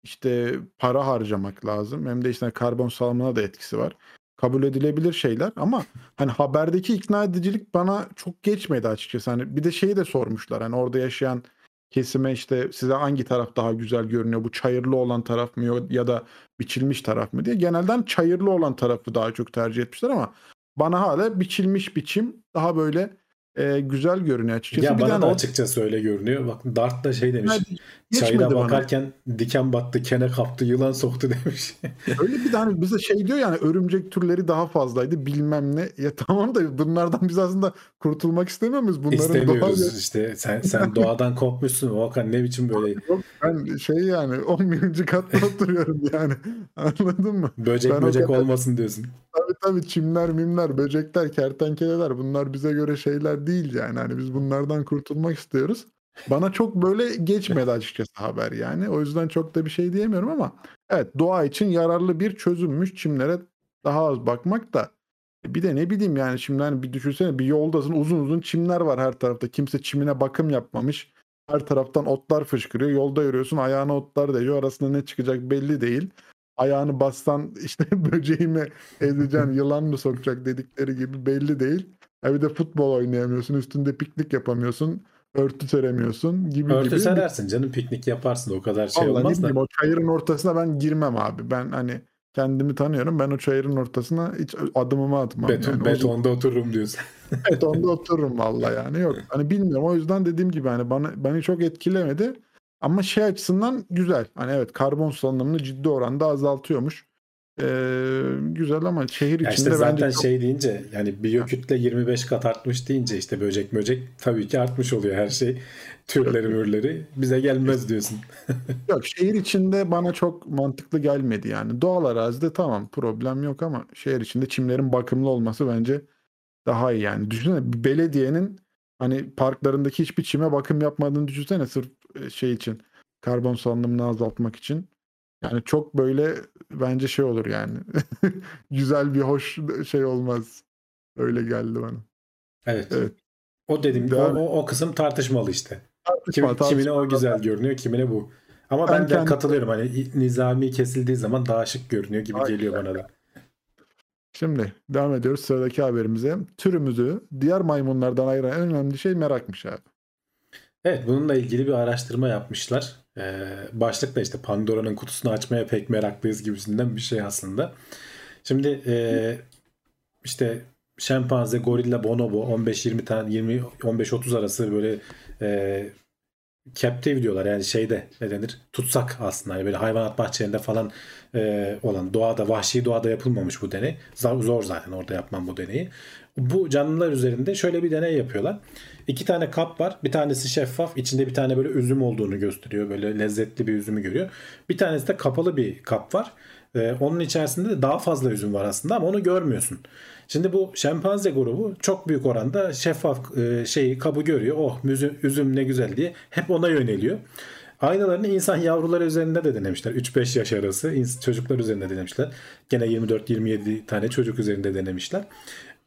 işte para harcamak lazım. Hem de işte karbon salımına da etkisi var. Kabul edilebilir şeyler ama hani haberdeki ikna edicilik bana çok geçmedi açıkçası. Hani bir de şeyi de sormuşlar. Hani orada yaşayan kesime işte size hangi taraf daha güzel görünüyor? Bu çayırlı olan taraf mı ya da biçilmiş taraf mı diye. Genelden çayırlı olan tarafı daha çok tercih etmişler ama bana hala biçilmiş biçim daha böyle e, güzel görünüyor açıkçası. Ya bir bana da o... açıkçası öyle görünüyor. Bak Dart da şey demiş. Çayına bakarken bana. diken battı, kene kaptı, yılan soktu demiş. öyle bir tane bize şey diyor yani örümcek türleri daha fazlaydı bilmem ne. Ya tamam da bunlardan biz aslında kurtulmak istemiyor muyuz? Bunların İstemiyoruz doğal... işte. Sen sen doğadan kopmuşsun. Volkan ne biçim böyle. Yok, ben şey yani 11. katta oturuyorum yani. Anladın mı? Böcek ben böcek kadar... olmasın diyorsun. Tabii tabii çimler, mimler, böcekler, kertenkeleler bunlar bize göre şeyler değil yani. Hani biz bunlardan kurtulmak istiyoruz. Bana çok böyle geçmedi açıkçası haber yani. O yüzden çok da bir şey diyemiyorum ama evet doğa için yararlı bir çözümmüş çimlere daha az bakmak da e, bir de ne bileyim yani şimdi hani bir düşünsene bir yoldasın uzun uzun çimler var her tarafta. Kimse çimine bakım yapmamış. Her taraftan otlar fışkırıyor. Yolda yürüyorsun ayağına otlar değiyor. Arasında ne çıkacak belli değil ayağını bassan işte böceği mi ezeceksin, yılan mı sokacak dedikleri gibi belli değil. Ya bir de futbol oynayamıyorsun, üstünde piknik yapamıyorsun, örtü seremiyorsun gibi örtü gibi. Örtü serersin canım piknik yaparsın o kadar şey Vallahi olmaz da. o çayırın ortasına ben girmem abi. Ben hani kendimi tanıyorum. Ben o çayırın ortasına hiç adımımı atmam. Beton, yani. betonda otururum diyorsun. betonda otururum vallahi yani yok. Hani bilmiyorum o yüzden dediğim gibi hani bana beni çok etkilemedi. Ama şey açısından güzel. Hani evet karbon salınımını ciddi oranda azaltıyormuş. Ee, güzel ama şehir ya içinde işte zaten bence çok... şey deyince yani biyokütle 25 kat artmış deyince işte böcek böcek tabii ki artmış oluyor her şey. Türleri mürleri bize gelmez diyorsun. yok şehir içinde bana çok mantıklı gelmedi yani. Doğal arazide tamam problem yok ama şehir içinde çimlerin bakımlı olması bence daha iyi yani. Düşünsene belediyenin hani parklarındaki hiçbir çime bakım yapmadığını düşünsene sırf şey için karbon salınımını azaltmak için. Yani çok böyle bence şey olur yani. Güzel bir hoş şey olmaz. Öyle geldi bana. Evet. evet. O dediğim o, o, o kısım tartışmalı işte. Tartışma, Kim, tartışma. kimine o güzel görünüyor, kimine bu. Ama ben, ben de kendim... katılıyorum hani nizami kesildiği zaman daha şık görünüyor gibi Aynen. geliyor bana da. Şimdi devam ediyoruz sıradaki haberimize. Türümüzü diğer maymunlardan ayıran en önemli şey merakmış abi. Evet bununla ilgili bir araştırma yapmışlar. Ee, başlıkla işte Pandora'nın kutusunu açmaya pek meraklıyız gibisinden bir şey aslında. Şimdi e, işte şempanze, gorilla, bonobo 15-20 tane 20 15-30 arası böyle e, captive diyorlar. Yani şeyde ne denir? Tutsak aslında. Yani böyle hayvanat bahçelerinde falan e, olan doğada vahşi doğada yapılmamış bu deney. Zor, zor zaten orada yapmam bu deneyi. Bu canlılar üzerinde şöyle bir deney yapıyorlar İki tane kap var. Bir tanesi şeffaf. içinde bir tane böyle üzüm olduğunu gösteriyor. Böyle lezzetli bir üzümü görüyor. Bir tanesi de kapalı bir kap var. Ee, onun içerisinde de daha fazla üzüm var aslında ama onu görmüyorsun. Şimdi bu şempanze grubu çok büyük oranda şeffaf e, şeyi kabı görüyor. Oh üzüm, üzüm ne güzel diye hep ona yöneliyor. Aynalarını insan yavruları üzerinde de denemişler. 3-5 yaş arası çocuklar üzerinde denemişler. Gene 24-27 tane çocuk üzerinde denemişler.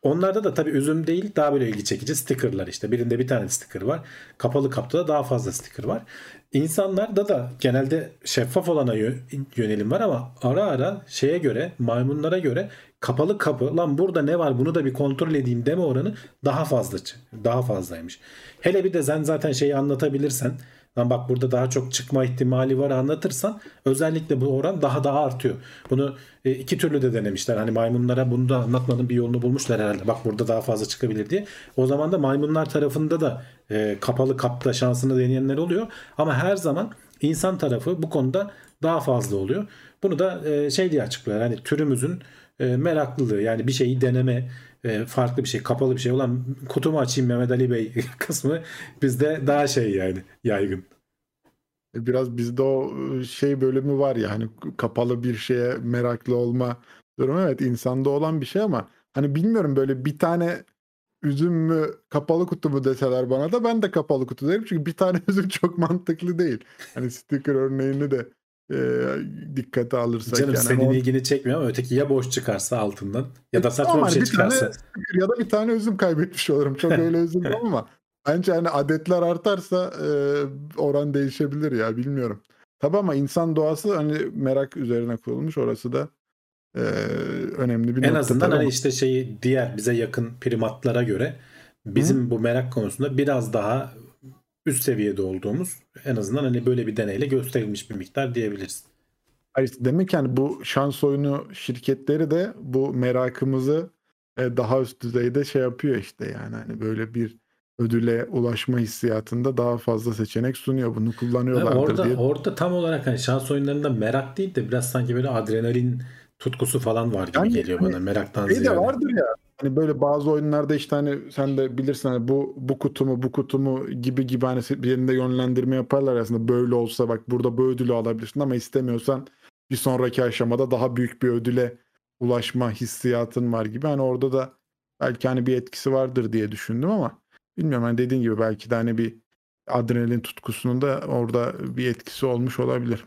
Onlarda da tabii üzüm değil daha böyle ilgi çekici stickerlar işte. Birinde bir tane sticker var. Kapalı kapta da daha fazla sticker var. İnsanlarda da genelde şeffaf olana yönelim var ama ara ara şeye göre maymunlara göre kapalı kapı lan burada ne var bunu da bir kontrol edeyim deme oranı daha fazla daha fazlaymış. Hele bir de sen zaten şeyi anlatabilirsen Lan bak burada daha çok çıkma ihtimali var anlatırsan özellikle bu oran daha daha artıyor. Bunu e, iki türlü de denemişler. Hani maymunlara bunu da anlatmanın bir yolunu bulmuşlar herhalde. Bak burada daha fazla çıkabilir diye. O zaman da maymunlar tarafında da e, kapalı kapta şansını deneyenler oluyor. Ama her zaman insan tarafı bu konuda daha fazla oluyor. Bunu da e, şey diye açıklıyor. Hani türümüzün meraklılığı yani bir şeyi deneme e, farklı bir şey kapalı bir şey olan kutumu açayım Mehmet Ali Bey kısmı bizde daha şey yani yaygın. E, biraz bizde o e, şey bölümü var ya hani kapalı bir şeye meraklı olma durumu evet insanda olan bir şey ama hani bilmiyorum böyle bir tane üzüm mü kapalı kutu mu deseler bana da ben de kapalı kutu derim çünkü bir tane üzüm çok mantıklı değil. Hani sticker örneğini de e, dikkate alırsak. Canım yani senin o... ilgini çekmiyor ama öteki ya boş çıkarsa altından ya da saçma ama bir şey bir çıkarsa. Tane, ya da bir tane üzüm kaybetmiş olurum. Çok öyle üzüm ama bence hani adetler artarsa e, oran değişebilir ya bilmiyorum. Tabi ama insan doğası hani merak üzerine kurulmuş orası da e, önemli bir En azından hani işte şeyi diğer bize yakın primatlara göre bizim Hı? bu merak konusunda biraz daha üst seviyede olduğumuz en azından hani böyle bir deneyle gösterilmiş bir miktar diyebiliriz. Hayır, demek ki hani bu şans oyunu şirketleri de bu merakımızı e, daha üst düzeyde şey yapıyor işte yani hani böyle bir ödüle ulaşma hissiyatında daha fazla seçenek sunuyor. Bunu kullanıyorlardır orada, diye. Orada tam olarak hani şans oyunlarında merak değil de biraz sanki böyle adrenalin tutkusu falan var gibi yani, geliyor hani, bana meraktan şey ziyade. de vardır ya Hani böyle bazı oyunlarda işte hani sen de bilirsin hani bu bu kutumu bu kutumu gibi gibi hani yerinde yönlendirme yaparlar aslında böyle olsa bak burada bu ödülü alabilirsin ama istemiyorsan bir sonraki aşamada daha büyük bir ödüle ulaşma hissiyatın var gibi. Hani orada da belki hani bir etkisi vardır diye düşündüm ama bilmiyorum hani dediğin gibi belki de hani bir adrenalin tutkusunun da orada bir etkisi olmuş olabilir.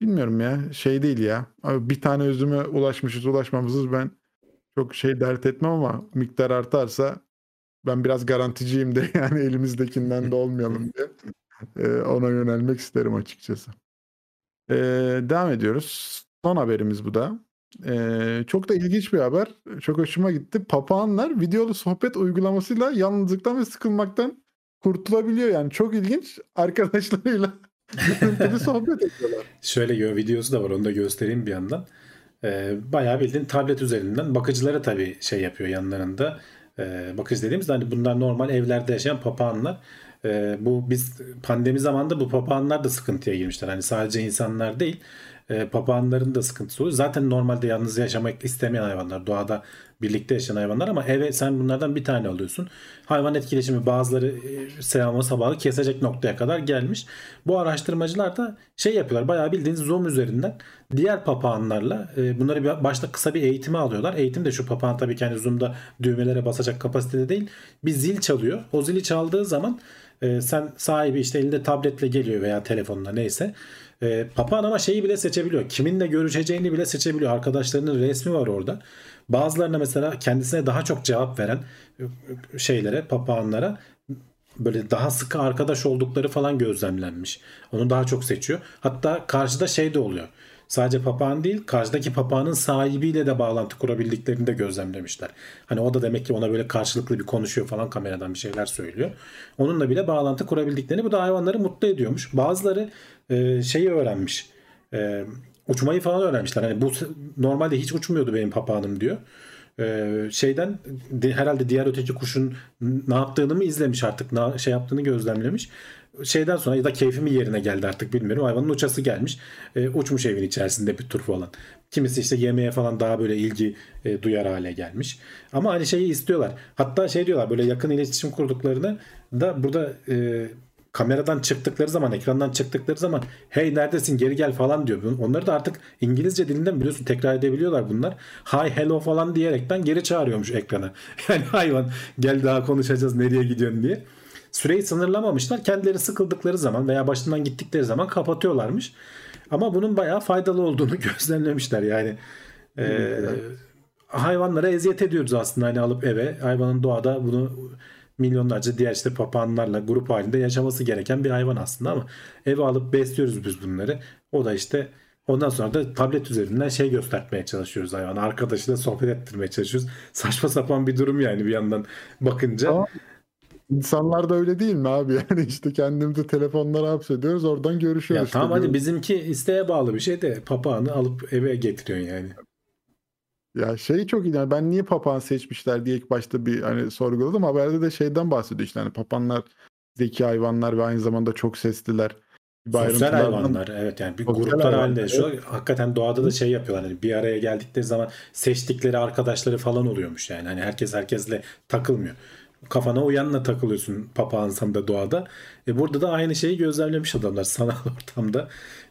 Bilmiyorum ya şey değil ya. Bir tane üzüme ulaşmışız ulaşmamızız ben çok şey dert etmem ama miktar artarsa ben biraz garanticiyim de yani elimizdekinden de olmayalım diye ee, ona yönelmek isterim açıkçası. Ee, devam ediyoruz. Son haberimiz bu da. Ee, çok da ilginç bir haber. Çok hoşuma gitti. Papağanlar videolu sohbet uygulamasıyla yalnızlıktan ve sıkılmaktan kurtulabiliyor. Yani çok ilginç. Arkadaşlarıyla bir sohbet ediyorlar. Şöyle videosu da var onu da göstereyim bir yandan. E, bayağı bildiğin tablet üzerinden bakıcılara tabii şey yapıyor yanlarında. E, bakıcı dediğimizde hani bunlar normal evlerde yaşayan papağanlar. E, bu biz pandemi zamanında bu papağanlar da sıkıntıya girmişler. Hani sadece insanlar değil e, papağanların da sıkıntısı oluyor. Zaten normalde yalnız yaşamak istemeyen hayvanlar. Doğada birlikte yaşayan hayvanlar ama eve sen bunlardan bir tane alıyorsun. Hayvan etkileşimi bazıları e, selamı sabahı kesecek noktaya kadar gelmiş. Bu araştırmacılar da şey yapıyorlar. Bayağı bildiğiniz Zoom üzerinden diğer papağanlarla e, bunları bir, başta kısa bir eğitime alıyorlar. Eğitim de şu papağan tabii kendi Zoom'da düğmelere basacak kapasitede değil. Bir zil çalıyor. O zili çaldığı zaman e, sen sahibi işte elinde tabletle geliyor veya telefonla neyse. Papağan ama şeyi bile seçebiliyor. Kiminle görüşeceğini bile seçebiliyor. Arkadaşlarının resmi var orada. Bazılarına mesela kendisine daha çok cevap veren şeylere, papağanlara böyle daha sıkı arkadaş oldukları falan gözlemlenmiş. Onu daha çok seçiyor. Hatta karşıda şey de oluyor. Sadece papağan değil, karşıdaki papağanın sahibiyle de bağlantı kurabildiklerini de gözlemlemişler. Hani o da demek ki ona böyle karşılıklı bir konuşuyor falan kameradan bir şeyler söylüyor. Onunla bile bağlantı kurabildiklerini bu da hayvanları mutlu ediyormuş. Bazıları e, şeyi öğrenmiş. E, uçmayı falan öğrenmişler. Hani bu normalde hiç uçmuyordu benim papağanım diyor. Ee, şeyden de, herhalde diğer öteki kuşun ne yaptığını mı izlemiş artık ne şey yaptığını gözlemlemiş. Şeyden sonra ya da keyfimi yerine geldi artık bilmiyorum. Hayvanın uçası gelmiş. E, uçmuş evin içerisinde bir tur falan. Kimisi işte yemeğe falan daha böyle ilgi e, duyar hale gelmiş. Ama hani şeyi istiyorlar. Hatta şey diyorlar böyle yakın iletişim kurduklarını da burada e, kameradan çıktıkları zaman, ekrandan çıktıkları zaman hey neredesin geri gel falan diyor. Onları da artık İngilizce dilinden biliyorsun tekrar edebiliyorlar bunlar. Hi hello falan diyerekten geri çağırıyormuş ekrana. Yani hayvan gel daha konuşacağız nereye gidiyorsun diye. Süreyi sınırlamamışlar. Kendileri sıkıldıkları zaman veya başından gittikleri zaman kapatıyorlarmış. Ama bunun bayağı faydalı olduğunu gözlemlemişler yani. E, hayvanlara eziyet ediyoruz aslında hani alıp eve. Hayvanın doğada bunu milyonlarca diğer işte papağanlarla grup halinde yaşaması gereken bir hayvan aslında ama eve alıp besliyoruz biz bunları. O da işte ondan sonra da tablet üzerinden şey göstermeye çalışıyoruz hayvan. Arkadaşıyla sohbet ettirmeye çalışıyoruz. Saçma sapan bir durum yani bir yandan bakınca. Ama insanlar da öyle değil mi abi? Yani işte kendimizi telefonlara hapsediyoruz oradan görüşüyoruz. Ya tamam hadi bizimki isteğe bağlı bir şey de papağanı alıp eve getiriyorsun yani. Ya şey çok iyi. Yani ben niye papağan seçmişler diye ilk başta bir hani sorguladım. Haberde de şeyden bahsediyor işte hani papağanlar zeki hayvanlar ve aynı zamanda çok sesliler. Sosyal hayvanlar evet yani bir gruplar halinde. Evet. Hakikaten doğada da şey yapıyorlar hani bir araya geldikleri zaman seçtikleri arkadaşları falan oluyormuş yani. Hani herkes herkesle takılmıyor. Kafana uyanla takılıyorsun papağan da doğada. E burada da aynı şeyi gözlemlemiş adamlar sanal ortamda.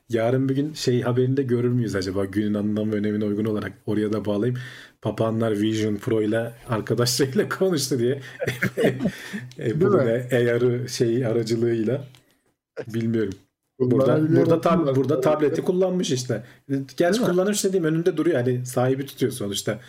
Yarın bir gün şey haberinde görür müyüz acaba günün anlam ve önemine uygun olarak oraya da bağlayayım. Papağanlar Vision Pro ile arkadaşlarıyla konuştu diye. Apple'ın AR'ı şey aracılığıyla. Bilmiyorum. Burada burada tab burada tableti kullanmış işte. Gerçi kullanmış dediğim önünde duruyor. Hani sahibi tutuyor sonuçta.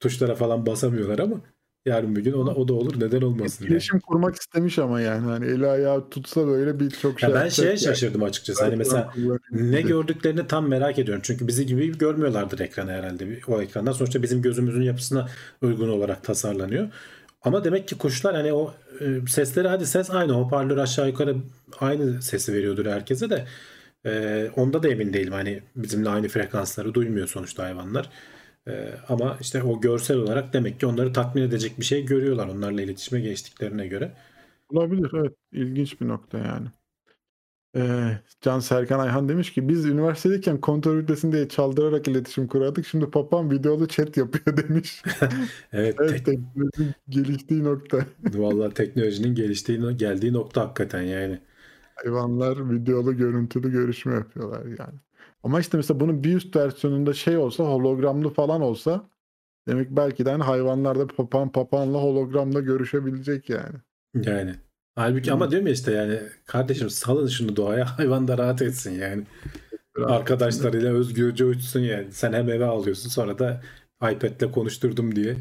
Tuşlara falan basamıyorlar ama yarın bir gün ona o da olur neden olmasın. İletişim yani. kurmak istemiş ama yani hani eli ayağı tutsa böyle birçok şey. Ya ben şeye şaşırdım açıkçası. Hani mesela ne gördüklerini tam merak ediyorum. Çünkü bizi gibi görmüyorlardır ekranı herhalde. O ekrandan sonuçta bizim gözümüzün yapısına uygun olarak tasarlanıyor. Ama demek ki kuşlar hani o e, sesleri hadi ses aynı hoparlör aşağı yukarı aynı sesi veriyordur herkese de e, onda da emin değilim hani bizimle aynı frekansları duymuyor sonuçta hayvanlar. E, ama işte o görsel olarak demek ki onları tatmin edecek bir şey görüyorlar onlarla iletişime geçtiklerine göre. Olabilir evet ilginç bir nokta yani. Ee, Can Serkan Ayhan demiş ki biz üniversitedeyken ünitesinde diye çaldırarak iletişim kurardık. Şimdi papam videolu chat yapıyor demiş. evet. evet teknolojinin geliştiği nokta. Vallahi teknolojinin geliştiği geldiği nokta hakikaten yani. Hayvanlar videolu görüntülü görüşme yapıyorlar yani. Ama işte mesela bunun bir üst versiyonunda şey olsa hologramlı falan olsa demek belki de hani hayvanlar da papan papanla hologramla görüşebilecek yani. Yani. Halbuki ama diyorum ya işte yani kardeşim salın şunu doğaya hayvan da rahat etsin yani. Rahat Arkadaşlarıyla özgürce uçsun yani. Sen hem eve alıyorsun sonra da iPad'le konuşturdum diye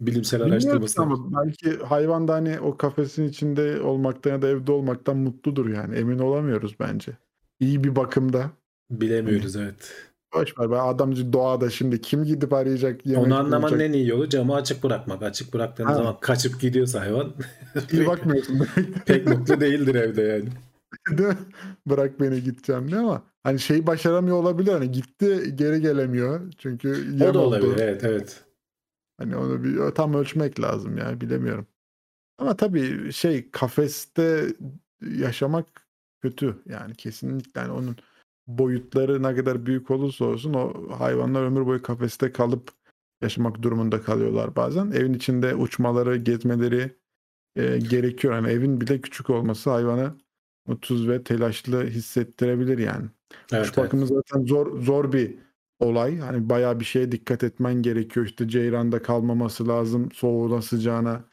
bilimsel araştırması. Ama belki hayvan da hani o kafesin içinde olmaktan ya da evde olmaktan mutludur yani. Emin olamıyoruz bence. İyi bir bakımda. Bilemiyoruz evet. Boş ver. Ben adamcı doğada şimdi kim gidip arayacak? Yemek Onu anlamanın bulacak? en iyi yolu camı açık bırakmak. Açık bıraktığın ha. zaman kaçıp gidiyorsa hayvan. İyi bakmıyorsun. pek mutlu değildir evde yani. Değil mi? Bırak beni gideceğim diye ama hani şeyi başaramıyor olabilir. Hani gitti geri gelemiyor. Çünkü O yem da oldu. olabilir. Evet evet. Hani onu bir tam ölçmek lazım ya bilemiyorum. Ama tabii şey kafeste yaşamak kötü yani kesinlikle yani onun boyutları ne kadar büyük olursa olsun o hayvanlar ömür boyu kafeste kalıp yaşamak durumunda kalıyorlar bazen. Evin içinde uçmaları, gezmeleri e, gerekiyor. Yani evin bile küçük olması hayvanı mutsuz ve telaşlı hissettirebilir yani. Evet, Kuş bakımı zaten zor zor bir olay. Hani bayağı bir şeye dikkat etmen gerekiyor. İşte ceyranda kalmaması lazım soğuğuna sıcağına.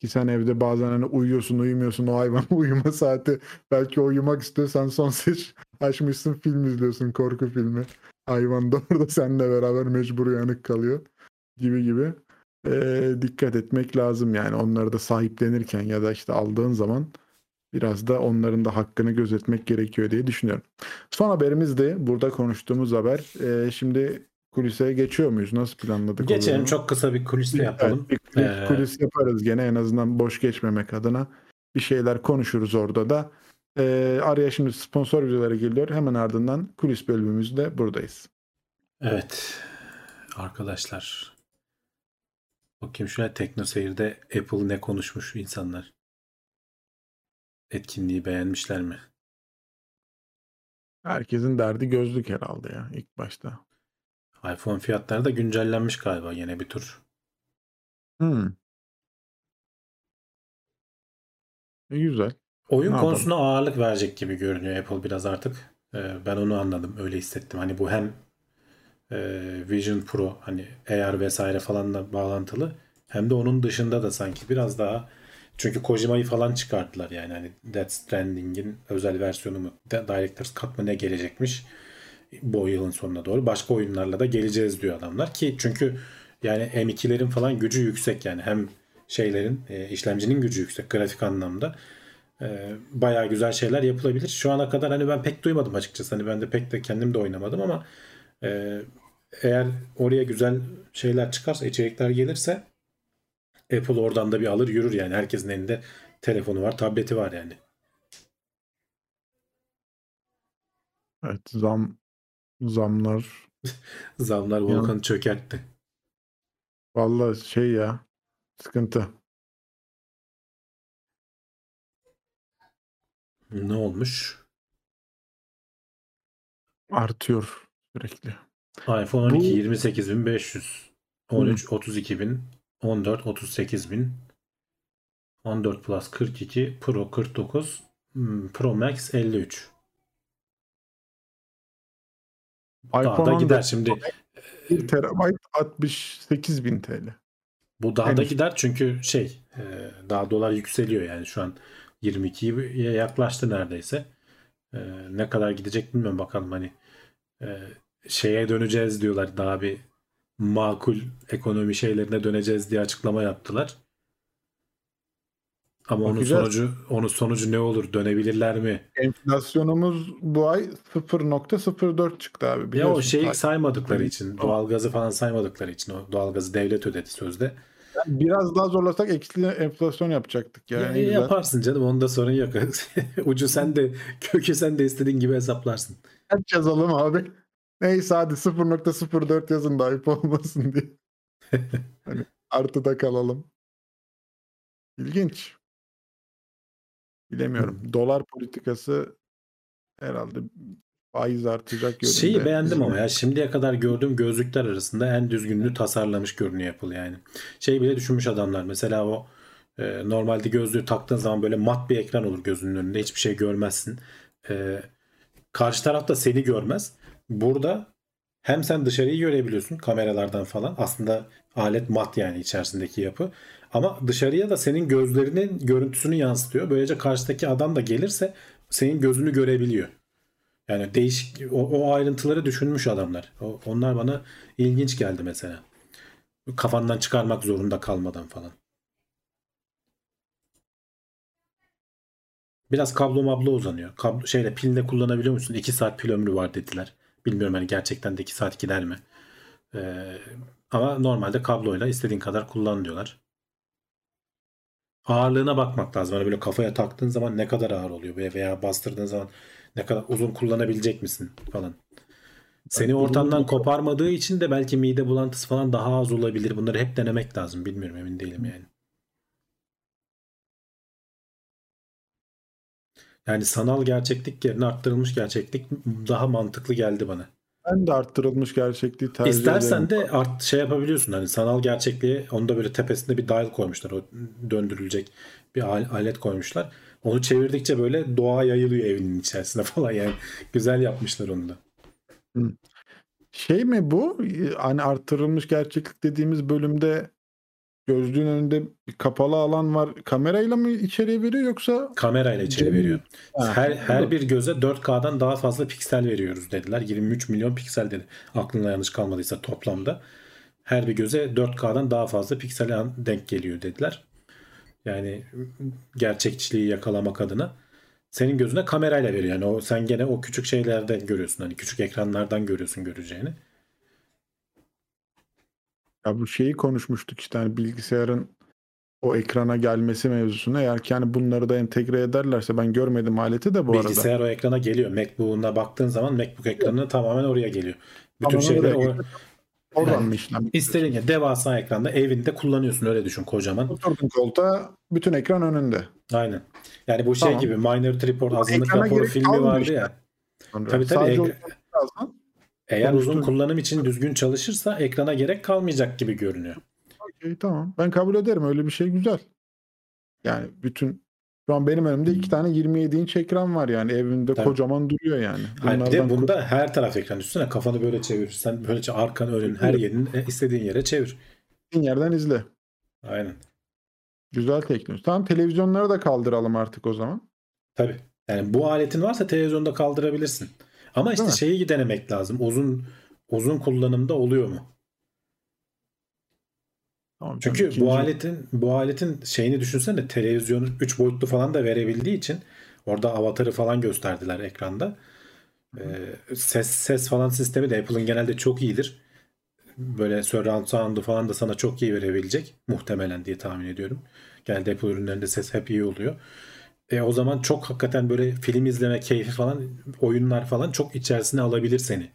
Ki sen evde bazen hani uyuyorsun uyumuyorsun o hayvan uyuma saati. Belki uyumak istiyorsan son seç açmışsın film izliyorsun korku filmi. Hayvan da orada seninle beraber mecbur uyanık kalıyor gibi gibi. Ee, dikkat etmek lazım yani onları da sahiplenirken ya da işte aldığın zaman biraz da onların da hakkını gözetmek gerekiyor diye düşünüyorum. Son haberimiz de burada konuştuğumuz haber. Ee, şimdi kulise geçiyor muyuz? Nasıl planladık? Geçelim onu? çok kısa bir kulisle yapalım. Bir, bir Ee, kulis yaparız gene en azından boş geçmemek adına. Bir şeyler konuşuruz orada da. Ee, araya şimdi sponsor videoları geliyor. Hemen ardından kulis bölümümüzde buradayız. Evet. Arkadaşlar. Bakayım şöyle Tekno Seyir'de Apple ne konuşmuş insanlar. Etkinliği beğenmişler mi? Herkesin derdi gözlük herhalde ya ilk başta. iPhone fiyatları da güncellenmiş galiba yine bir tur. Hmm. E, güzel. Oyun Ne yapalım? konusuna ağırlık verecek gibi görünüyor Apple biraz artık. Ee, ben onu anladım. Öyle hissettim. Hani bu hem e, Vision Pro hani AR vesaire falanla bağlantılı hem de onun dışında da sanki biraz daha çünkü Kojima'yı falan çıkarttılar yani hani Death Stranding'in özel versiyonu mu Director's Cut mı ne gelecekmiş bu yılın sonuna doğru. Başka oyunlarla da geleceğiz diyor adamlar ki çünkü yani M2'lerin falan gücü yüksek yani hem şeylerin e, işlemcinin gücü yüksek grafik anlamda. E, bayağı güzel şeyler yapılabilir. Şu ana kadar hani ben pek duymadım açıkçası. Hani ben de pek de kendim de oynamadım ama e, eğer oraya güzel şeyler çıkarsa, içerikler gelirse Apple oradan da bir alır yürür yani. Herkesin elinde telefonu var, tableti var yani. Evet zam zamlar Zamlar volkanı çökertti. vallahi şey ya sıkıntı. Ne olmuş? Artıyor sürekli. iPhone 12 Bu- 28.500 13 32.000 14 38.000 14 Plus 42 Pro 49 hmm, Pro Max 53 Daha iPhone da 14 gider şimdi. 1 terabayt 68 bin TL. Bu daha da Henüz. gider çünkü şey e, daha dolar yükseliyor yani şu an 22'ye yaklaştı neredeyse. E, ne kadar gidecek bilmiyorum bakalım hani e, şeye döneceğiz diyorlar daha bir makul ekonomi şeylerine döneceğiz diye açıklama yaptılar. Ama onun Bakacağız. sonucu onun sonucu ne olur? Dönebilirler mi? Enflasyonumuz bu ay 0.04 çıktı abi. Ya o şeyi saymadıkları için, doğalgazı falan saymadıkları için o doğalgazı devlet ödedi sözde. Biraz daha zorlasak eksi enflasyon yapacaktık yani. Ya, güzel. yaparsın canım onda sorun yok. Ucu sen de kökü sen de istediğin gibi hesaplarsın. Kaç yazalım abi? Neyse hadi 0.04 yazın da ayıp olmasın diye. hani artıda kalalım. İlginç. Bilemiyorum. Dolar politikası herhalde faiz artacak yönünde. Şeyi beğendim Bizim- ama ya şimdiye kadar gördüğüm gözlükler arasında en düzgününü tasarlamış görünüyor Apple yani. Şey bile düşünmüş adamlar mesela o e, normalde gözlüğü taktığın zaman böyle mat bir ekran olur gözünün önünde hiçbir şey görmezsin. E, karşı taraf da seni görmez. Burada hem sen dışarıyı görebiliyorsun kameralardan falan. Aslında alet mat yani içerisindeki yapı. Ama dışarıya da senin gözlerinin görüntüsünü yansıtıyor. Böylece karşıdaki adam da gelirse senin gözünü görebiliyor. Yani değişik o, o ayrıntıları düşünmüş adamlar. O- onlar bana ilginç geldi mesela. Kafandan çıkarmak zorunda kalmadan falan. Biraz kablo mablo uzanıyor. Kablo, şeyle pille kullanabiliyor musun? 2 saat pil ömrü var dediler. Bilmiyorum hani gerçekten de 2 saat gider mi? Ee, ama normalde kabloyla istediğin kadar kullan diyorlar. Ağırlığına bakmak lazım. Hani böyle kafaya taktığın zaman ne kadar ağır oluyor veya, veya bastırdığın zaman ne kadar uzun kullanabilecek misin falan. Seni ortamdan koparmadığı için de belki mide bulantısı falan daha az olabilir. Bunları hep denemek lazım. Bilmiyorum emin değilim yani. Yani sanal gerçeklik yerine arttırılmış gerçeklik daha mantıklı geldi bana. Ben de arttırılmış gerçekliği tercih İstersen ederim. de art şey yapabiliyorsun hani sanal gerçekliğe onda böyle tepesinde bir dial koymuşlar o döndürülecek bir al- alet koymuşlar. Onu çevirdikçe böyle doğa yayılıyor evinin içerisinde falan yani güzel yapmışlar onu da. Şey mi bu? Hani artırılmış gerçeklik dediğimiz bölümde gözlüğün önünde bir kapalı alan var. Kamerayla mı içeriye veriyor yoksa Kamerayla içeri veriyor. Ha, Her her bir göze 4K'dan daha fazla piksel veriyoruz dediler. 23 milyon piksel dedi. Aklına yanlış kalmadıysa toplamda. Her bir göze 4K'dan daha fazla piksel denk geliyor dediler. Yani gerçekçiliği yakalamak adına. Senin gözüne kamerayla veriyor. Yani o sen gene o küçük şeylerden görüyorsun. Hani küçük ekranlardan görüyorsun göreceğini. Ya bu şeyi konuşmuştuk işte hani bilgisayarın o ekrana gelmesi mevzusunu eğer ki hani bunları da entegre ederlerse ben görmedim aleti de bu arada. Bilgisayar o ekrana geliyor. MacBook'una baktığın zaman MacBook ekranı tamamen oraya geliyor. Bütün Tamamen şeyler oraya. Oradan mı işlem? İstediğin gibi devasa ekranda evinde kullanıyorsun öyle düşün kocaman. Oturdun koltuğa bütün ekran önünde. Aynen. Yani bu şey Tamam. gibi Minority Report azınlık raporu filmi vardı işte. ya. Sonra Tabii, tabii, Sadece lazım. Eğer uzun kullanım için düzgün çalışırsa ekrana gerek kalmayacak gibi görünüyor. Okey tamam. Ben kabul ederim. Öyle bir şey güzel. Yani bütün şu an benim önümde iki tane 27 inç ekran var yani evimde Tabii. kocaman duruyor yani. Hayır, bir de bunda her taraf ekran üstüne kafanı böyle çevirirsen böylece arkan önün her yerini e, istediğin yere çevir. kurtulduğun yerden izle. Aynen. Güzel teknoloji. Tamam televizyonları da kaldıralım artık o zaman. Tabii. Yani bu aletin varsa televizyonda kaldırabilirsin. Ama işte şeyi denemek lazım. Uzun uzun kullanımda oluyor mu? Tamam, Çünkü ikinci- bu aletin bu aletin şeyini düşünsene televizyonu 3 boyutlu falan da verebildiği için orada avatarı falan gösterdiler ekranda. Ee, ses ses falan sistemi de Apple'ın genelde çok iyidir. Böyle surround sound'u falan da sana çok iyi verebilecek muhtemelen diye tahmin ediyorum. Genelde Apple ürünlerinde ses hep iyi oluyor. E, o zaman çok hakikaten böyle film izleme keyfi falan oyunlar falan çok içerisine alabilir seni.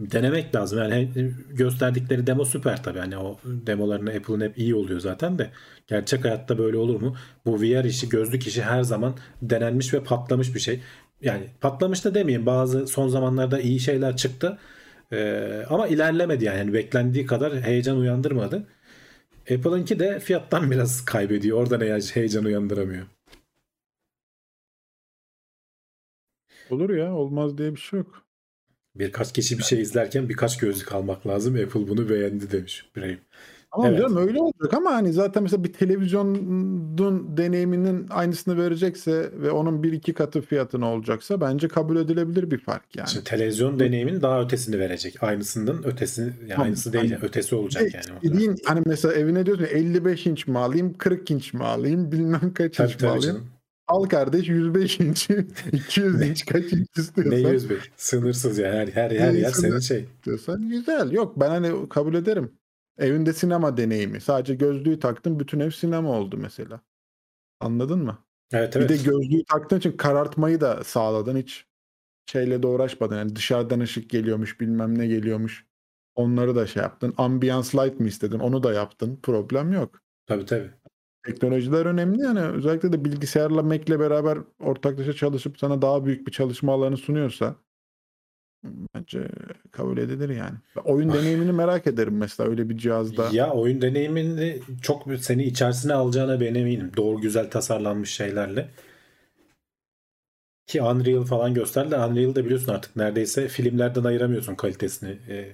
Denemek lazım. Yani gösterdikleri demo süper tabii. Hani o demolarını Apple'ın hep iyi oluyor zaten de. Gerçek hayatta böyle olur mu? Bu VR işi, gözlük işi her zaman denenmiş ve patlamış bir şey. Yani patlamış da demeyeyim. Bazı son zamanlarda iyi şeyler çıktı. Ee, ama ilerlemedi yani. Yani Beklendiği kadar heyecan uyandırmadı. Apple'ınki de fiyattan biraz kaybediyor. Oradan he- heyecan uyandıramıyor. Olur ya olmaz diye bir şey yok. Birkaç kişi bir şey izlerken birkaç gözlük almak lazım. Apple bunu beğendi demiş Brave. Ama Evet. canım öyle olacak ama hani zaten mesela bir televizyonun deneyiminin aynısını verecekse ve onun bir iki katı fiyatına olacaksa bence kabul edilebilir bir fark yani. Şimdi televizyon deneyimin daha ötesini verecek. Aynısının ötesi yani Tamam, aynısı değil. hani- yani, ötesi olacak yani. orada. Dediğin hani mesela evine diyorsun ya, 55 inç mi alayım 40 inç mi alayım bilmem kaç Tabii inç mi tabii alayım. canım. Al kardeş 105 inç 200 inç kaç inç Ne istiyorsan. 100 bin? Sınırsız yani. Her, her, her yer senin şey. istiyorsan güzel. Yok ben hani kabul ederim. Evinde sinema deneyimi. Sadece gözlüğü taktın bütün ev sinema oldu mesela. Anladın mı? Evet Bir evet. de gözlüğü taktığın için karartmayı da sağladın. Hiç şeyle de uğraşmadın. Yani dışarıdan ışık geliyormuş bilmem ne geliyormuş. Onları da şey yaptın. Ambient light mi istedin? Onu da yaptın. Problem yok. Tabii tabii. Teknolojiler önemli yani. Özellikle de bilgisayarla Mac'le beraber ortaklaşa çalışıp sana daha büyük bir çalışma alanı sunuyorsa bence kabul edilir yani. Oyun deneyimini merak ederim mesela öyle bir cihazda. Ya oyun deneyimini çok seni içerisine alacağına ben eminim. Doğru güzel tasarlanmış şeylerle. Ki Unreal falan gösterdiler. Unreal'da biliyorsun artık neredeyse filmlerden ayıramıyorsun kalitesini. Ee,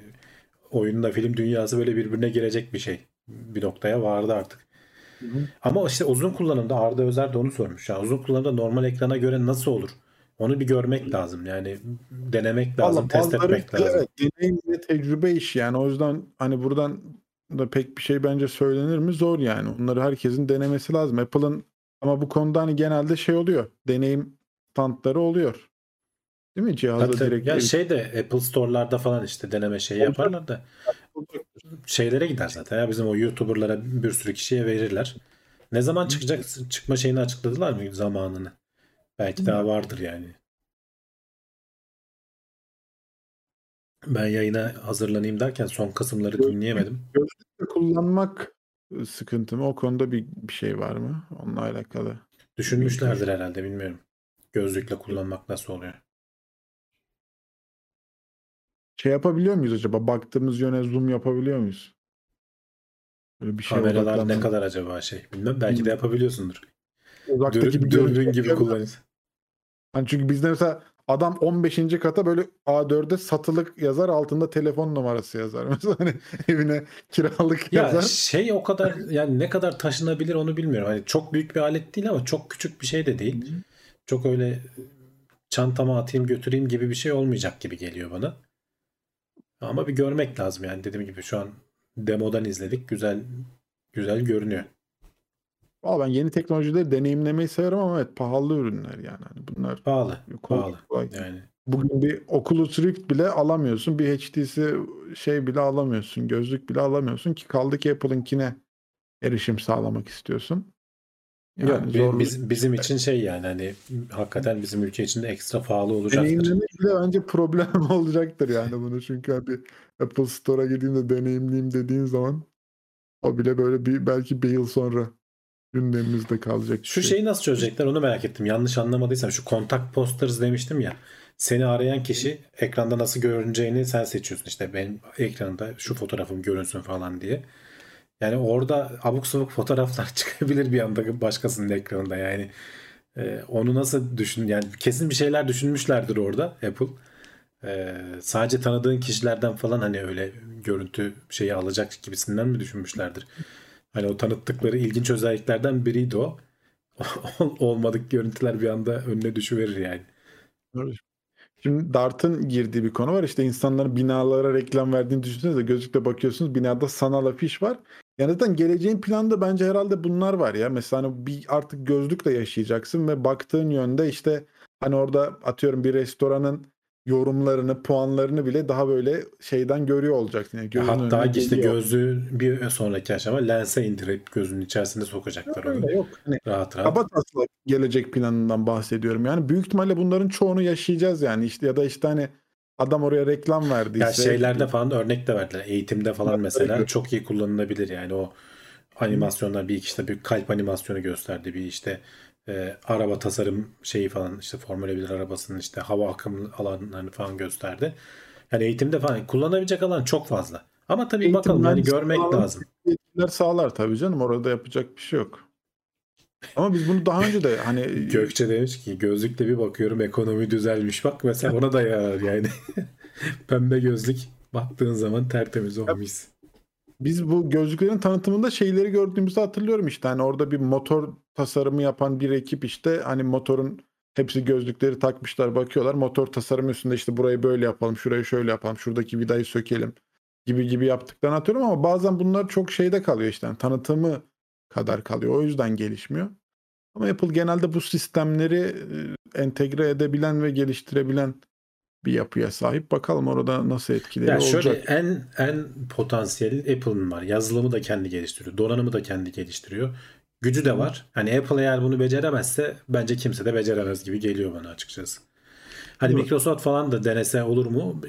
oyunla film dünyası böyle birbirine girecek bir şey. Bir noktaya vardı artık. Hı. Ama işte uzun kullanımda Arda Özer de onu sormuş. Ya uzun kullanımda normal ekrana göre nasıl olur? Onu bir görmek lazım. Yani denemek lazım, Vallahi test etmek lazım. Evet, deneyim ve tecrübe işi yani. O yüzden hani buradan da pek bir şey bence söylenir mi zor yani. Onları herkesin denemesi lazım. Apple'ın ama bu konuda hani genelde şey oluyor. Deneyim standları oluyor. Değil mi? Tabii. direkt Ya şey de Apple Store'larda falan işte deneme şey Olacak. yaparlar da şeylere gider zaten. Ya bizim o YouTuber'lara bir sürü kişiye verirler. Ne zaman çıkacak çıkma şeyini açıkladılar mı zamanını? Belki daha vardır yani. Ben yayına hazırlanayım derken son kısımları dinleyemedim. Gözlükle kullanmak sıkıntı mı? O konuda bir, bir şey var mı? Onunla alakalı. Düşünmüşlerdir herhalde bilmiyorum. Gözlükle kullanmak nasıl oluyor? Şey yapabiliyor muyuz acaba? Baktığımız yöne zoom yapabiliyor muyuz? Böyle bir şey Kameralar ne kadar acaba şey? Bilmem belki de yapabiliyorsundur. Uzaktaki Dür, bir dürbün gibi kullanıyorsun. Hani çünkü bizde mesela adam 15. kata böyle A4'e satılık yazar altında telefon numarası yazar. Mesela hani evine kiralık ya yazar. Şey o kadar yani ne kadar taşınabilir onu bilmiyorum. Hani çok büyük bir alet değil ama çok küçük bir şey de değil. Çok öyle çantama atayım götüreyim gibi bir şey olmayacak gibi geliyor bana. Ama bir görmek lazım yani dediğim gibi şu an demodan izledik. Güzel güzel görünüyor. Valla ben yeni teknolojileri deneyimlemeyi severim ama evet pahalı ürünler yani. Hani bunlar pahalı. Kolay, pahalı. Kolay. Yani Bugün bir Oculus Rift bile alamıyorsun. Bir HTC şey bile alamıyorsun. Gözlük bile alamıyorsun ki kaldı ki Apple'ınkine erişim sağlamak istiyorsun. Yani Yok, biz, bizim için şey yani hani hakikaten bizim ülke için de ekstra pahalı olacaktır. Deneyimlemek bile bence problem olacaktır yani bunu çünkü hani Apple Store'a gideyim de deneyimleyeyim dediğin zaman o bile böyle bir belki bir yıl sonra gündemimizde kalacak. Şu şey. şeyi nasıl çözecekler onu merak ettim. Yanlış anlamadıysam şu kontak posters demiştim ya. Seni arayan kişi ekranda nasıl görüneceğini sen seçiyorsun. İşte benim ekranında şu fotoğrafım görünsün falan diye. Yani orada abuk sabuk fotoğraflar çıkabilir bir anda başkasının ekranında yani. Ee, onu nasıl düşün yani kesin bir şeyler düşünmüşlerdir orada Apple. Ee, sadece tanıdığın kişilerden falan hani öyle görüntü şeyi alacak gibisinden mi düşünmüşlerdir? Hani o tanıttıkları ilginç özelliklerden biriydi o. Olmadık görüntüler bir anda önüne düşüverir yani. Şimdi Dart'ın girdiği bir konu var. İşte insanların binalara reklam verdiğini düşünsenize gözlükle bakıyorsunuz. Binada sanal afiş var. Yani zaten geleceğin planında bence herhalde bunlar var ya. Mesela hani bir artık gözlükle yaşayacaksın ve baktığın yönde işte hani orada atıyorum bir restoranın yorumlarını, puanlarını bile daha böyle şeyden görüyor olacaksın. Yani Hatta işte gözlüğü bir sonraki aşama lense indirip gözünün içerisinde sokacaklar onu. Yok. Hani rahat rahat. Kaba gelecek planından bahsediyorum. Yani büyük ihtimalle bunların çoğunu yaşayacağız yani. işte ya da işte hani adam oraya reklam verdiyse. Ya şeylerde falan örnek de verdiler. Eğitimde falan mesela çok iyi kullanılabilir yani o animasyonlar bir işte bir kalp animasyonu gösterdi bir işte e, araba tasarım şeyi falan işte Formula 1 arabasının işte hava akımı alanlarını falan gösterdi. Yani eğitimde falan kullanabilecek alan çok fazla. Ama tabii Eğitim bakalım yani görmek sağlar, lazım. Yetkiler sağlar tabii canım orada yapacak bir şey yok. Ama biz bunu daha önce de hani Gökçe demiş ki gözlükle bir bakıyorum ekonomi düzelmiş. Bak mesela ona da yarar yani. Pembe gözlük baktığın zaman tertemiz olmuş biz bu gözlüklerin tanıtımında şeyleri gördüğümüzde hatırlıyorum işte hani orada bir motor tasarımı yapan bir ekip işte hani motorun hepsi gözlükleri takmışlar bakıyorlar motor tasarımı üstünde işte burayı böyle yapalım şurayı şöyle yapalım şuradaki vidayı sökelim gibi gibi yaptıklarını atıyorum ama bazen bunlar çok şeyde kalıyor işte yani tanıtımı kadar kalıyor o yüzden gelişmiyor. Ama Apple genelde bu sistemleri entegre edebilen ve geliştirebilen bir yapıya sahip. Bakalım orada nasıl etkileri ya şöyle, olacak. En en potansiyeli Apple'ın var. Yazılımı da kendi geliştiriyor. Donanımı da kendi geliştiriyor. Gücü de var. Hani Apple eğer bunu beceremezse bence kimse de beceremez gibi geliyor bana açıkçası. Hani. Microsoft falan da denese olur mu?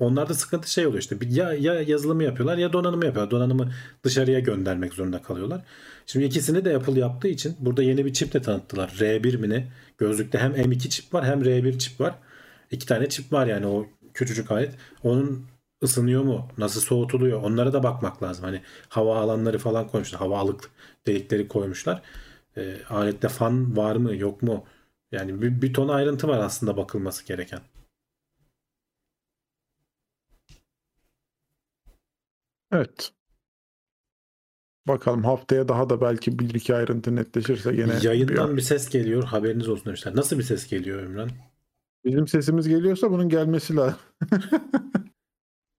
Onlarda sıkıntı şey oluyor işte. Ya, ya yazılımı yapıyorlar ya donanımı yapıyorlar. Donanımı dışarıya göndermek zorunda kalıyorlar. Şimdi ikisini de Apple yaptığı için burada yeni bir çip de tanıttılar. R1 mi ne? Gözlükte hem M2 çip var hem R1 çip var iki tane çip var yani o küçücük alet. Onun ısınıyor mu? Nasıl soğutuluyor? Onlara da bakmak lazım. Hani hava alanları falan koymuşlar. Hava alık delikleri koymuşlar. E, alette fan var mı yok mu? Yani bir, bir ton ayrıntı var aslında bakılması gereken. Evet. Bakalım haftaya daha da belki bir iki ayrıntı netleşirse gene. Yayından bir, bir ses geliyor haberiniz olsun demişler. Nasıl bir ses geliyor Ümran? Bizim sesimiz geliyorsa bunun gelmesi lazım.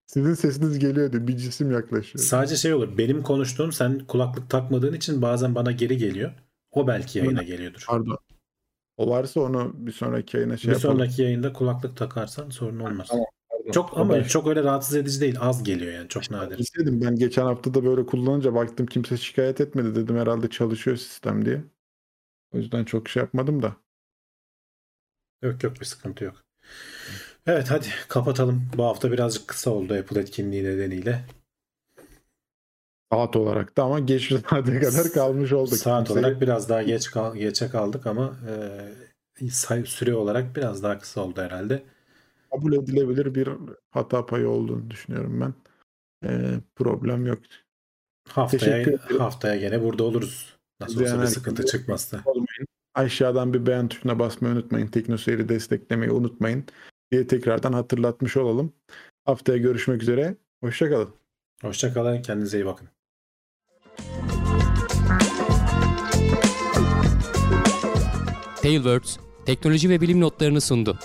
Sizin sesiniz geliyor diyor. Bir cisim yaklaşıyor. Sadece şey olur. Benim konuştuğum sen kulaklık takmadığın için bazen bana geri geliyor. O belki yayına geliyordur. Pardon. O varsa onu bir sonraki yayına şey Bir yapalım. sonraki yayında kulaklık takarsan sorun olmaz. Tamam. Çok ama Haber. çok öyle rahatsız edici değil. Az geliyor yani. Çok nadir. İstedim ben geçen hafta da böyle kullanınca baktım kimse şikayet etmedi dedim herhalde çalışıyor sistem diye. O yüzden çok şey yapmadım da. Yok yok bir sıkıntı yok. Evet hadi kapatalım. Bu hafta birazcık kısa oldu Apple etkinliği nedeniyle. Saat olarak da ama geç saate kadar kalmış olduk. Saat Kimse- olarak biraz daha geç kal geçe kaldık ama e, süre olarak biraz daha kısa oldu herhalde. Kabul edilebilir bir hata payı olduğunu düşünüyorum ben. Ee, problem yok. Haftaya haftaya gene burada oluruz. Nasıl olsa Yani bir sıkıntı çıkmazsa. Olmayın. Aşağıdan bir beğen tuşuna basmayı unutmayın. Teknoseyir'i desteklemeyi unutmayın diye tekrardan hatırlatmış olalım. Haftaya görüşmek üzere. Hoşçakalın. Hoşçakalın. Kendinize iyi bakın. Tailwords teknoloji ve bilim notlarını sundu.